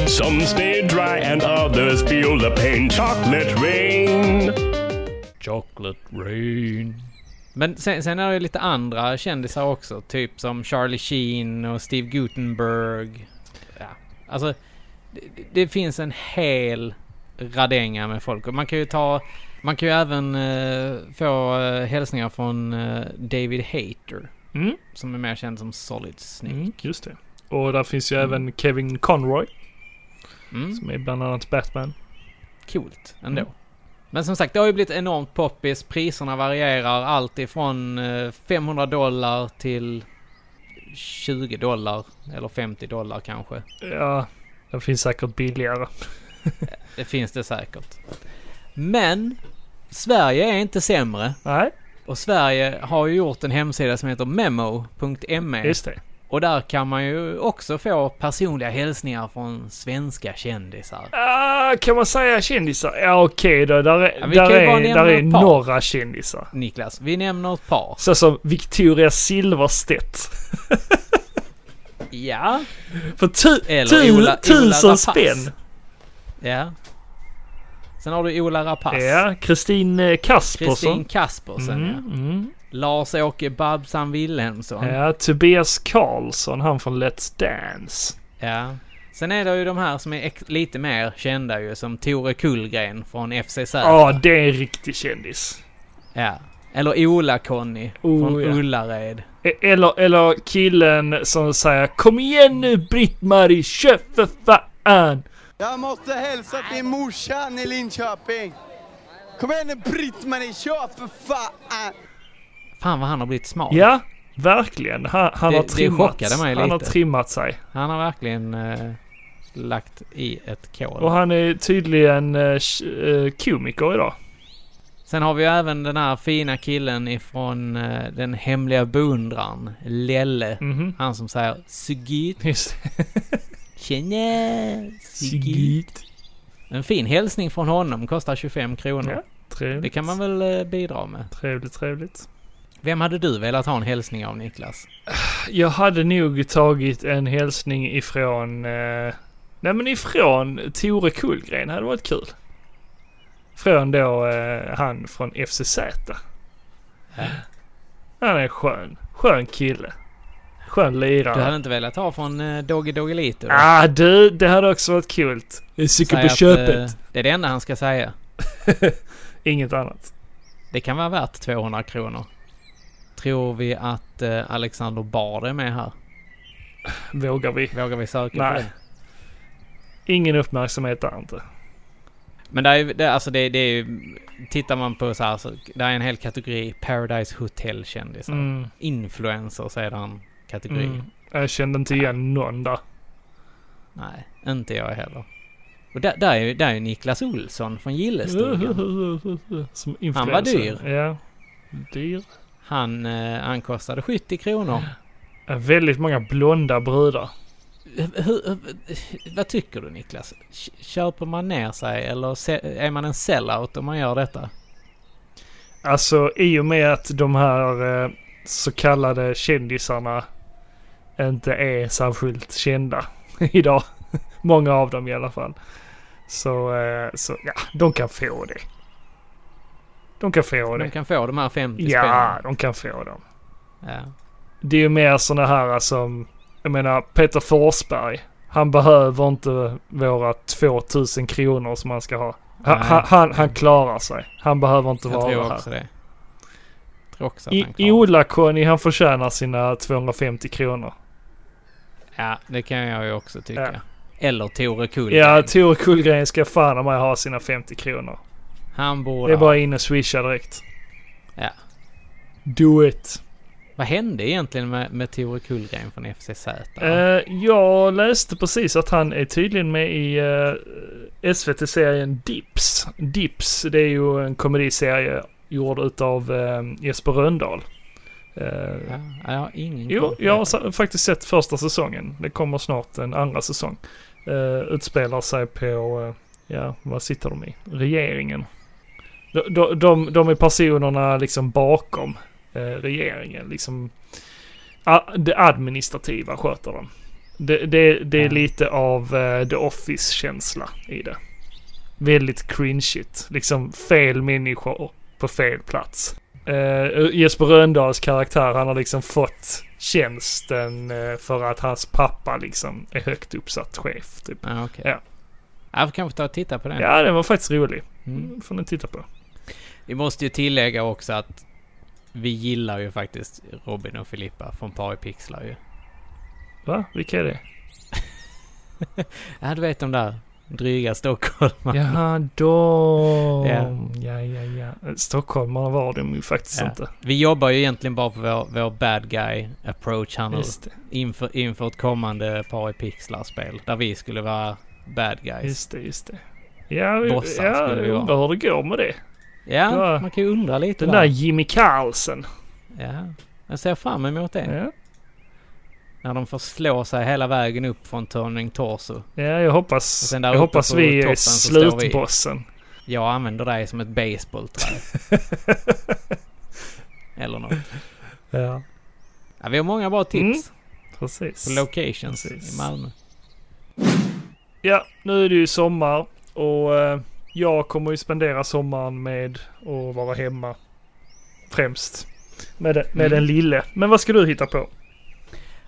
Some stay dry and others feel the pain. Chocolate rain. Chocolate rain. Men sen, sen är det ju lite andra kändisar också. Typ som Charlie Sheen och Steve Gutenberg. Ja, alltså det, det finns en hel radänga med folk. Och man kan ju ta... Man kan ju även eh, få uh, hälsningar från eh, David Hayter. Mm. Som är mer känd som Solid Snake. Mm, just det. Och där finns ju även Kevin Conroy. Mm. Som är bland annat Batman. Coolt ändå. Mm. Men som sagt, det har ju blivit enormt poppis. Priserna varierar allt ifrån eh, 500 dollar till 20 dollar. Eller 50 dollar kanske. Ja, det finns säkert billigare. Det finns det säkert. Men Sverige är inte sämre. Nej, Och Sverige har ju gjort en hemsida som heter memo.me. just det. Och där kan man ju också få personliga hälsningar från svenska kändisar. Ah, kan man säga kändisar? Ja okej då. Där är, Ja, där är, där är några kändisar. Niklas, vi nämner ett par. Så som Victoria Silverstedt. Ja. För tu, Eller tu, Ola- Ola tusen Rapace. spänn. Ja. Sen har du Ola Rapace. Ja, Kristin eh, Kaspersson. Kristin Kaspersen, Mm, ja. mm. Lars-Åke Babsan Wilhelmsson. Ja, Tobias Karlsson, han från Let's Dance. Ja. Sen är det ju de här som är lite mer kända ju, som Tore Kullgren från FCZ. Ja, det är en riktig kändis. Ja. Eller Ola-Conny Oh, från ja. Ullared. E- Eller, eller killen som säger Kom igen nu Britt-Marie, kör för fan! Jag måste hälsa till morsan i Linköping. Kom igen nu Britt-Marie, kör för fan! Fan vad han har blivit smal. Ja, verkligen. Han, han Det- har trimmat. han har lite. trimmat sig. Han har verkligen eh, lagt i ett kol. Och han är tydligen eh, eh, komiker idag. Sen har vi även den här fina killen ifrån eh, den hemliga beundraren, Lelle. Mhm. Han som säger Sugit. Just Tjena! Sugit. En fin hälsning från honom, kostar 25 kronor. Ja, trevligt. Det kan man väl eh, bidra med. Trevligt, trevligt. Vem hade du velat ha en hälsning av Niklas? Jag hade nog tagit en hälsning ifrån... Eh, nej men ifrån Tore Kullgren hade varit kul. Från då eh, han från FCZ. Han är skön. Skön kille. Skön lirare. Du hade inte velat ha från uh, Doggy Doggelito? Ah du, det hade också varit kul. Säker på köpet. Uh, det är det enda han ska säga. Inget annat. Det kan vara värt 200 kronor. Tror vi att uh, Alexander Bard är med här? Vågar vi? Vågar vi söka Nej. på det? Ingen uppmärksamhet där inte. Men det är, ju- det, alltså det, det är ju... Tittar man på så här så... Det är en hel kategori Paradise Hotel-kändisar. Mm. Influencers är det en kategori. Mm. Jag kände inte igen någon där. Nej, inte jag heller. Och där, där är ju där är Niklas Olsson från Gillestugan. Som Han var influencer. dyr. Ja. Dyr. Han, eh, han kostade 70 kronor. Väldigt många blonda brudar. Hur, hur, vad tycker du Niklas? Köper man ner sig eller är man en sellout om man gör detta? Alltså i och med att de här eh, så kallade kändisarna inte är särskilt kända idag. Många av dem i alla fall. Så, eh, så ja, de kan få det. De kan få det. De kan få de här 50 Ja, spännen. de kan få dem. Ja. Det är ju mer sådana här som, jag menar Peter Forsberg. Han behöver inte våra 2000 kronor som han ska ha. Han, han, han, han klarar sig. Han behöver inte Jag vara tror här. också det. Jag tror också att I, han klarar Ola-Conny han förtjänar sina 250 kronor. Ja, det kan jag ju också tycka. Ja. Eller Tore Kullgren. Ja, Tore Kullgren ska fan av mig ha sina 50 kronor. Han borde Det är bara in och swisha direkt. Ja. Do it. Vad hände egentligen med, med Tore Kullgren från FCZ? Eh, jag läste precis att han är tydligen med i uh, SVT-serien Dips. Dips, det är ju en komediserie gjord utav uh, Jesper Rönndahl. Eh, ja, jag har ingen Jo, jag har faktiskt sett första säsongen. Det kommer snart en andra säsong. Uh, utspelar sig på, eh, ja, vad sitter de i? Regeringen. De, de, de, är personerna liksom bakom eh, regeringen. Liksom, a, det administrativa sköter de. Det, det, det är lite av eh, The Office-känsla i det. Väldigt cringeigt. Liksom fel människor på fel plats. Uh, Jesper Rönndahls karaktär, han har liksom fått tjänsten eh, för att hans pappa liksom är högt uppsatt chef. Typ. Ja, okej. Ja. Jag får kanske ta och titta på den. Ja, den var faktiskt rolig. Mm. får ni titta på. Vi måste ju tillägga också att vi gillar ju faktiskt Robin och Filippa från Paripixlar ju. Va? Vilka är det? Ja, du vet de där dryga stockholmarna. Jaha, de. Ja. Ja, ja, ja. Stockholmarna var de ju faktiskt Ja. inte. Vi jobbar ju egentligen bara på vår, vår bad guy approach här nu. Inför, inför ett kommande Paripixlar-spel. Där vi skulle vara bad guys. Just det, just det. Ja, vi- Bossar ja skulle vi vara. undrar hur det går med det. Ja, Ja. man kan ju undra lite Den där Jimmy Carlsen. Ja, jag ser fram emot det. Ja. När de får slå sig hela vägen upp från Turning Torso. Ja, jag hoppas, jag hoppas vi är står vi. slutbossen. Jag använder dig som ett baseballträ. Eller något. Ja, Ja, vi har många bra tips precis. på locations Precis. i Malmö. Ja, nu är det ju sommar och eh, jag kommer ju spendera sommaren med att vara hemma. Främst. Med, med Mm. den lille. Men vad ska du hitta på?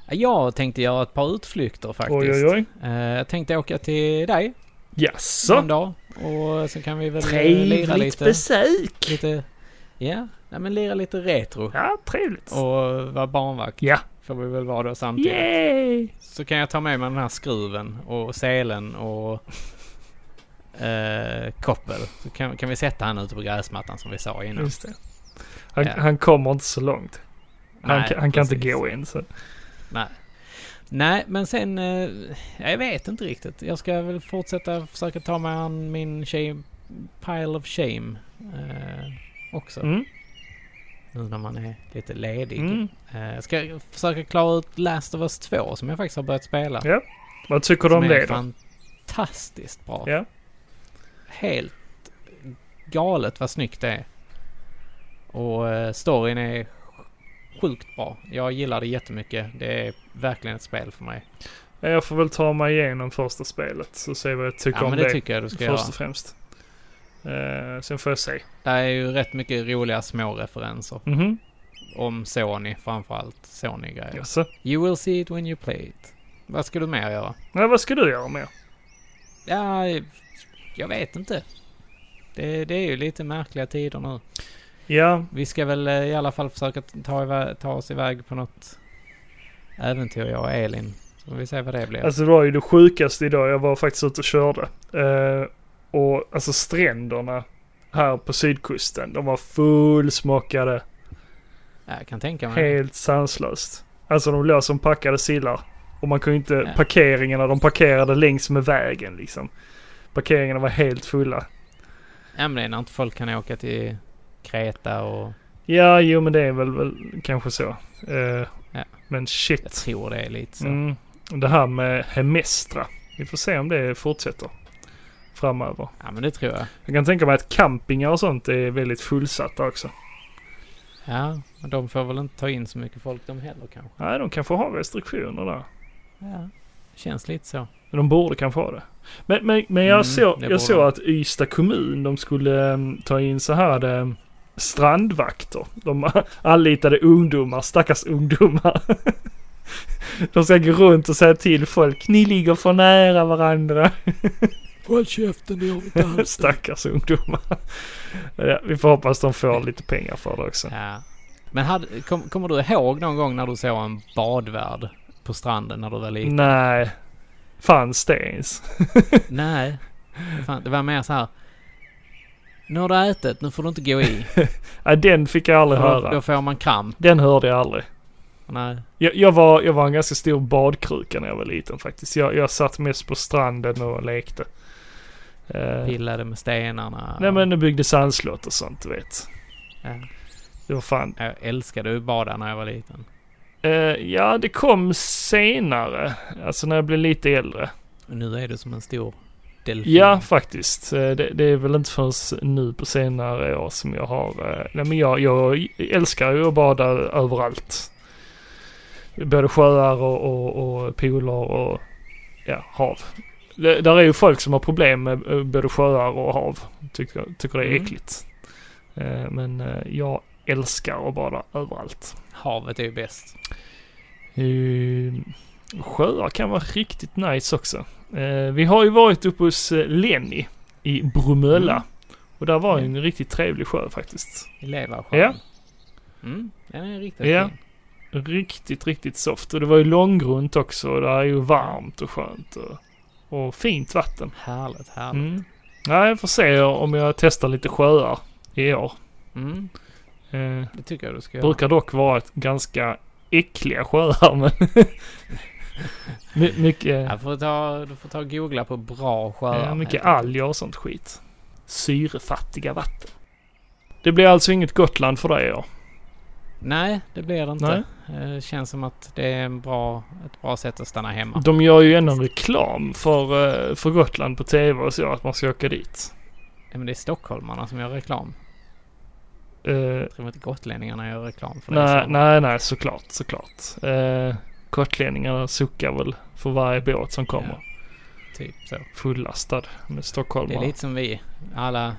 Ja, Jag tänkte göra ett par utflykter faktiskt. Oj, oj, oj. Eh, Jag tänkte åka till dig Jaså? en dag. Och så kan vi väl eh, lira Trevligt lite... besök! lite ja, nej, men lira lite retro. Ja, trevligt. Och vara barnvakt. Ja. Får vi väl vara då samtidigt. Yay! Så kan jag ta med mig den här skruven och selen och eh, koppel. Så kan, kan vi sätta han ute på gräsmattan som vi sa innan. Han, Ja. han kommer inte så långt. Han, Nej, kan- han kan inte gå in så. Nej. Nej, men sen... Eh, jag vet inte riktigt. Jag ska väl fortsätta försöka ta mig an min shame, pile of shame eh, också. Mm. Nu när man är lite ledig. Mm. Eh, ska jag försöka klara ut Last of Us 2 som jag faktiskt har börjat spela. Ja. Vad tycker du om det då? fantastiskt bra. Ja. Helt galet vad snyggt det är. Och eh, storyn är sjukt bra. Jag gillar det jättemycket. Det är verkligen ett spel för mig. Jag får väl ta mig igenom första spelet så se vad jag tycker Ja, om men det. det tycker jag du ska Först göra. och främst. Eh, sen får jag se. Det är ju rätt mycket roliga små referenser. Mhm. om Sony framförallt. Sony-grejer. Jaså? You will see it when you play it. Vad ska du mer göra? Ja, vad ska du göra mer? Ja, jag vet inte. Det, det är ju lite märkliga tider nu. Ja, Vi ska väl eh, i alla fall försöka ta, ta oss iväg på något äventyr, jag och Elin. Så får vi se vad det blir. alltså det var ju det sjukaste idag. Jag var faktiskt ute och körde. Eh, och alltså stränderna här på sydkusten, de var fullsmockade. jag kan tänka mig. Helt sanslöst. Alltså de låg som packade sillar. Och man kunde inte, Ja. parkeringarna, de parkerade längs med vägen liksom. Parkeringarna var helt fulla. Ja men det är när inte folk kan åka till Kreta och Ja, jo men det är väl, väl kanske så. Eh, Ja. Men jag shit. tror det är lite så. Mm. Det här med Hemestra. Vi får se om det fortsätter framöver. Ja men det tror jag. Jag kan tänka mig att campingar och sånt är väldigt fullsatta också. Ja, men de får väl inte ta in så mycket folk de heller kanske. Nej, de kan få ha restriktioner där. Ja, känns lite så. Men de borde kanske ha det. Men, men, men jag, Mm, såg, det jag såg att Ystad kommun, de skulle ta in så här um, strandvakter. De anlitade ungdomar, stackars ungdomar. de ska gå runt och säga till folk, ni ligger för nära varandra. Håll käften, det gör vi inte alls. stackars ungdomar. ja, vi får hoppas de får lite pengar för det också. Ja. Men hade, kom, kommer du ihåg någon gång när du såg en badvärd på stranden när du var liten? Nej, fanns det ens? Nej. Det, var mer så här. Nu har du ätit, nu får du inte gå i. Den fick jag aldrig då, höra. då får man kramp. Den hörde jag aldrig. Nej. Jag, jag, var, jag var en ganska stor badkruka när jag var liten faktiskt. Jag, jag satt mest på stranden och lekte. Eh, Pillade med stenarna. nej men det byggde sandslott och sånt du vet. Ja. Det var fan. Jag älskade att bada när jag var liten. Eh, ja det kom senare. Alltså när jag blev lite äldre. Och nu är du som en stor delfin. Ja faktiskt. Eh, det, det är väl inte förrän nu på senare år som jag har. Eh, nej men jag, jag älskar ju att bada överallt. Både sjöar och, och, och pooler och ja, hav. Det, där är ju folk som har problem med både sjöar och hav. Tycker, tycker det är Mm. äckligt. Eh, Men jag älskar att bada överallt. Havet är ju bäst. Eh, Sjöar kan vara riktigt nice också. Eh, Vi har ju varit uppe hos eh, Lenny i Bromölla. Mm. Och där var ju en riktigt trevlig sjö faktiskt. I Levarsjön. Ja. Mm, den är riktigt Ja. fin. Riktigt, riktigt soft. Och det var ju långgrunt också. Och där är ju varmt och skönt. Och, och fint vatten. Härligt, härligt. Mm. Ja, jag får se om jag testar lite sjöar i år. Mm, Eh, det tycker jag du ska göra. brukar dock vara ett ganska äckliga sjöar men... My, mycket... Jag får ta, du får ta och googla på bra sjöar. Ja, mycket alger och sånt skit. Syrefattiga vatten. Det blir alltså inget Gotland för dig år? Nej, det blir det inte. Det känns som att det är en bra, ett bra sätt att stanna hemma. De gör ju ändå reklam för, eh, för Gotland på tv och så att man ska åka dit. Ja, men det är stockholmarna som gör reklam. Eh, Jag tror inte gotlänningarna gör reklam för det. nej, så. nej, nej, såklart, såklart. Uh, gotlänningarna suckar väl för varje båt som kommer. Typ så. Fullastad med Det stockholmare. är lite som vi. Alla eh,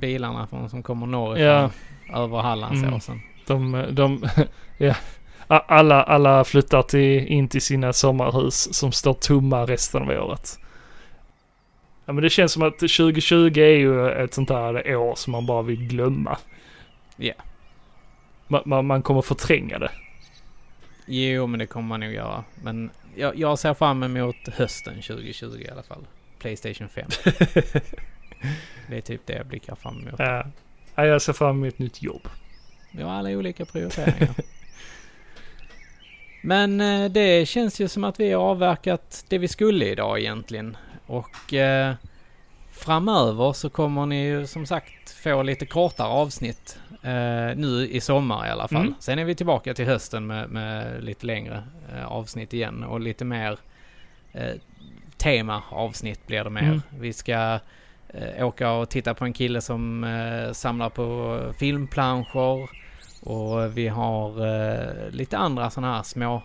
bilarna från, som kommer norrifrån. Ja. Över Hallandsåsen. De, de, ja. Alla, alla flyttar till, in till sina sommarhus som står tomma resten av året. Ja men det känns som att 2020 är ju ett sånt där år som man bara vill glömma. Ja. Man, man, man kommer förtränga det. Jo, men det kommer man nog göra. Men jag, jag ser fram emot hösten 2020 i alla fall. Playstation 5. det är typ det jag blickar fram emot. Ja. Ja, jag ser fram emot ett nytt jobb. Vi har alla olika prioriteringar. Men eh, det känns ju som att vi har avverkat det vi skulle idag egentligen. Och eh, framöver så kommer ni ju som sagt få lite kortare avsnitt. Eh, nu i sommar i alla fall. Mm. Sen är vi tillbaka till hösten med, med lite längre eh, avsnitt igen och lite mer eh, tema-avsnitt blir det mer. Mm. Vi ska eh, åka och titta på en kille som eh, samlar på filmplanscher. Och vi har eh, lite andra sådana här små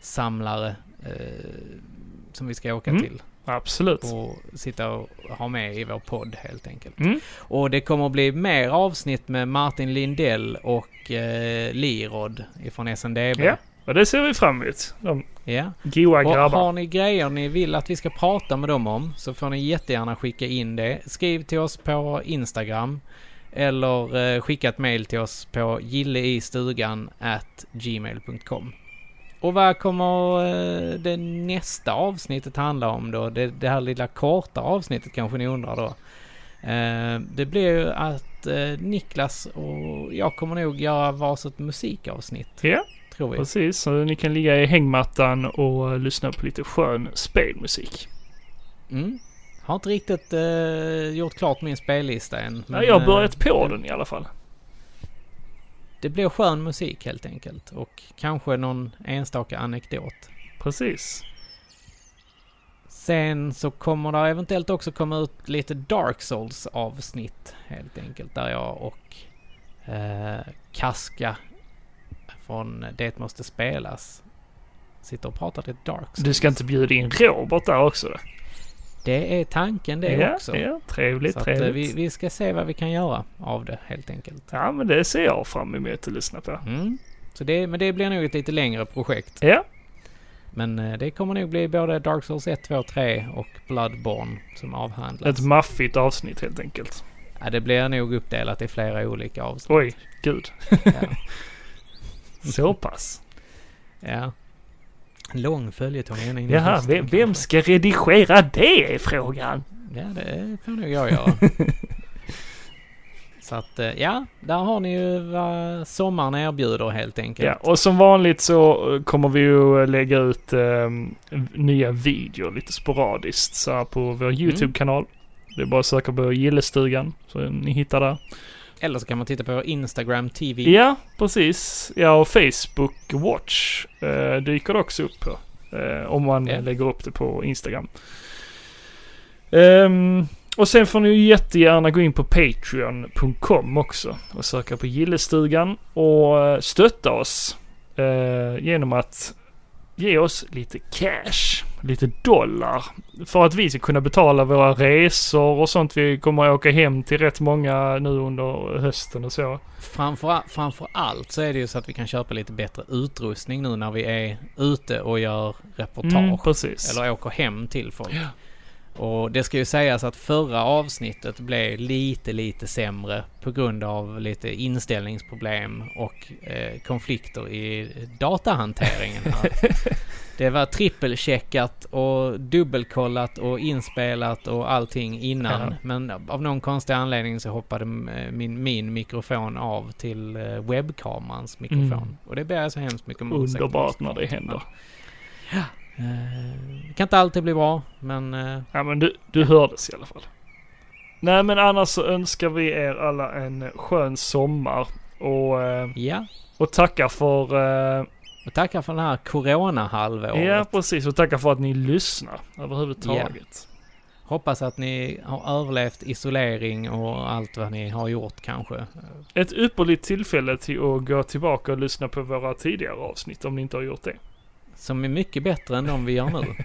samlare eh, som vi ska åka Mm. till. Absolut. Och sitta och ha med i vår podd helt enkelt. Mm. Och det kommer att bli mer avsnitt med Martin Lindell och eh, Lirod ifrån SNDB. Ja, och det ser vi fram emot. De Ja. goa Och grabbar. har ni grejer ni vill att vi ska prata med dem om så får ni jättegärna skicka in det. Skriv till oss på Instagram eller eh, skicka ett mail till oss på gilleistugan at gmail.com. Och vad kommer eh, det nästa avsnittet handla om då? Det, det här lilla korta avsnittet kanske ni undrar då. Eh, det blir ju att eh, Niklas och jag kommer nog göra varsitt musikavsnitt. Ja, tror vi. precis. Så ni kan ligga i hängmattan och lyssna på lite skön spelmusik. Mm. Har inte riktigt gjort klart min spellista än. Ja, jag har börjat på den i alla fall. Det blir skön musik helt enkelt. Och kanske någon enstaka anekdot. Precis. Sen så kommer det eventuellt också komma ut lite Dark Souls avsnitt helt enkelt. Där jag och eh, Kaska från Det måste spelas sitter och pratar lite Dark Souls. Du ska inte bjuda in Robert där också? då? Det är tanken det ja, också. Ja, trevligt, att, eh, trevligt. vi, vi ska se vad vi kan göra av det helt enkelt. Ja, men det ser jag fram emot att lyssna på. Mm. Så det, men det blir nog ett lite längre projekt. Ja. Men eh, det kommer nog bli både Dark Souls 1, 2, 3 och Bloodborne som avhandlas. Ett maffigt avsnitt helt enkelt. Ja, det blir nog uppdelat i flera olika avsnitt. Oj, gud. Ja. Så pass. Ja. En lång följetong ända in i Jaha, hösten, vem, vem ska redigera det är frågan. Ja, det får nog jag göra. Så att, eh, ja, där har ni ju vad sommaren erbjuder helt enkelt. Ja, och som vanligt så kommer vi ju lägga ut eh, nya videor lite sporadiskt så här på vår YouTube-kanal. Det är bara att söka på Gillestugan så ni hittar där. Eller så kan man titta på Instagram TV. Ja, precis. Ja, och Facebook Watch eh, dyker det också upp på. Eh, om man Ja. lägger upp det på Instagram. Ehm, och sen får ni ju jättegärna gå in på Patreon.com också och söka på Gillestugan och eh, stötta oss eh, genom att ge oss lite cash, lite dollar. För att vi ska kunna betala våra resor och sånt. Vi kommer att åka hem till rätt många nu under hösten och så. Framför, framför allt så är det ju så att vi kan köpa lite bättre utrustning nu när vi är ute och gör reportage. Mm, precis. Eller åker hem till folk. Och det ska ju sägas att förra avsnittet blev lite, lite sämre på grund av lite inställningsproblem och eh, konflikter i datahanteringen. Det var trippelcheckat och dubbelkollat och inspelat och allting innan. Ja. Men av någon konstig anledning så hoppade eh, min, min mikrofon av till eh, webbkamerans mikrofon. Mm. Och det ber jag så hemskt mycket om. Underbart när det händer. Eh, Det kan inte alltid bli bra, men... eh, Ja men du, du hördes i alla fall. Nej men annars så önskar vi er alla en skön sommar och, eh, Ja. och tackar för... Eh, och tackar för den här corona-halvåret. ja precis och tackar för att ni lyssnar överhuvudtaget. Hoppas att ni har överlevt isolering och allt vad ni har gjort kanske. Ett ypperligt tillfälle till att gå tillbaka och lyssna på våra tidigare avsnitt om ni inte har gjort det. Som är mycket bättre än de vi gör nu.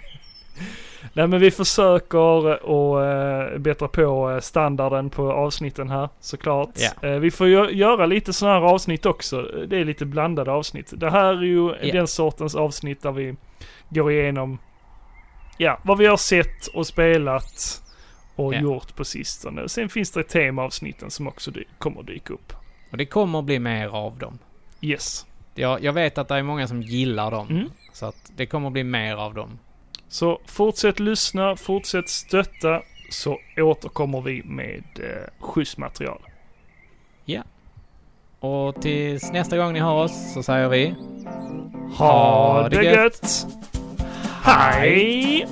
Nej men vi försöker att äh, bättra på eh, standarden på avsnitten här såklart. Eh, vi får gö- göra lite sådana här avsnitt också. Det är lite blandade avsnitt. Det här är ju Ja. den sortens avsnitt där vi går igenom ja, vad vi har sett och spelat och Ja. gjort på sistone. Sen finns det temaavsnitten som också kommer dyka upp. Och det kommer bli mer av dem. Yes. Jag, jag vet att det är många som gillar dem. Mm. Så att det kommer bli mer av dem. Så fortsätt lyssna, fortsätt stötta så återkommer vi med eh, schysst material. Ja. Och tills nästa gång ni hör oss så säger vi... Ha det gött! Hej!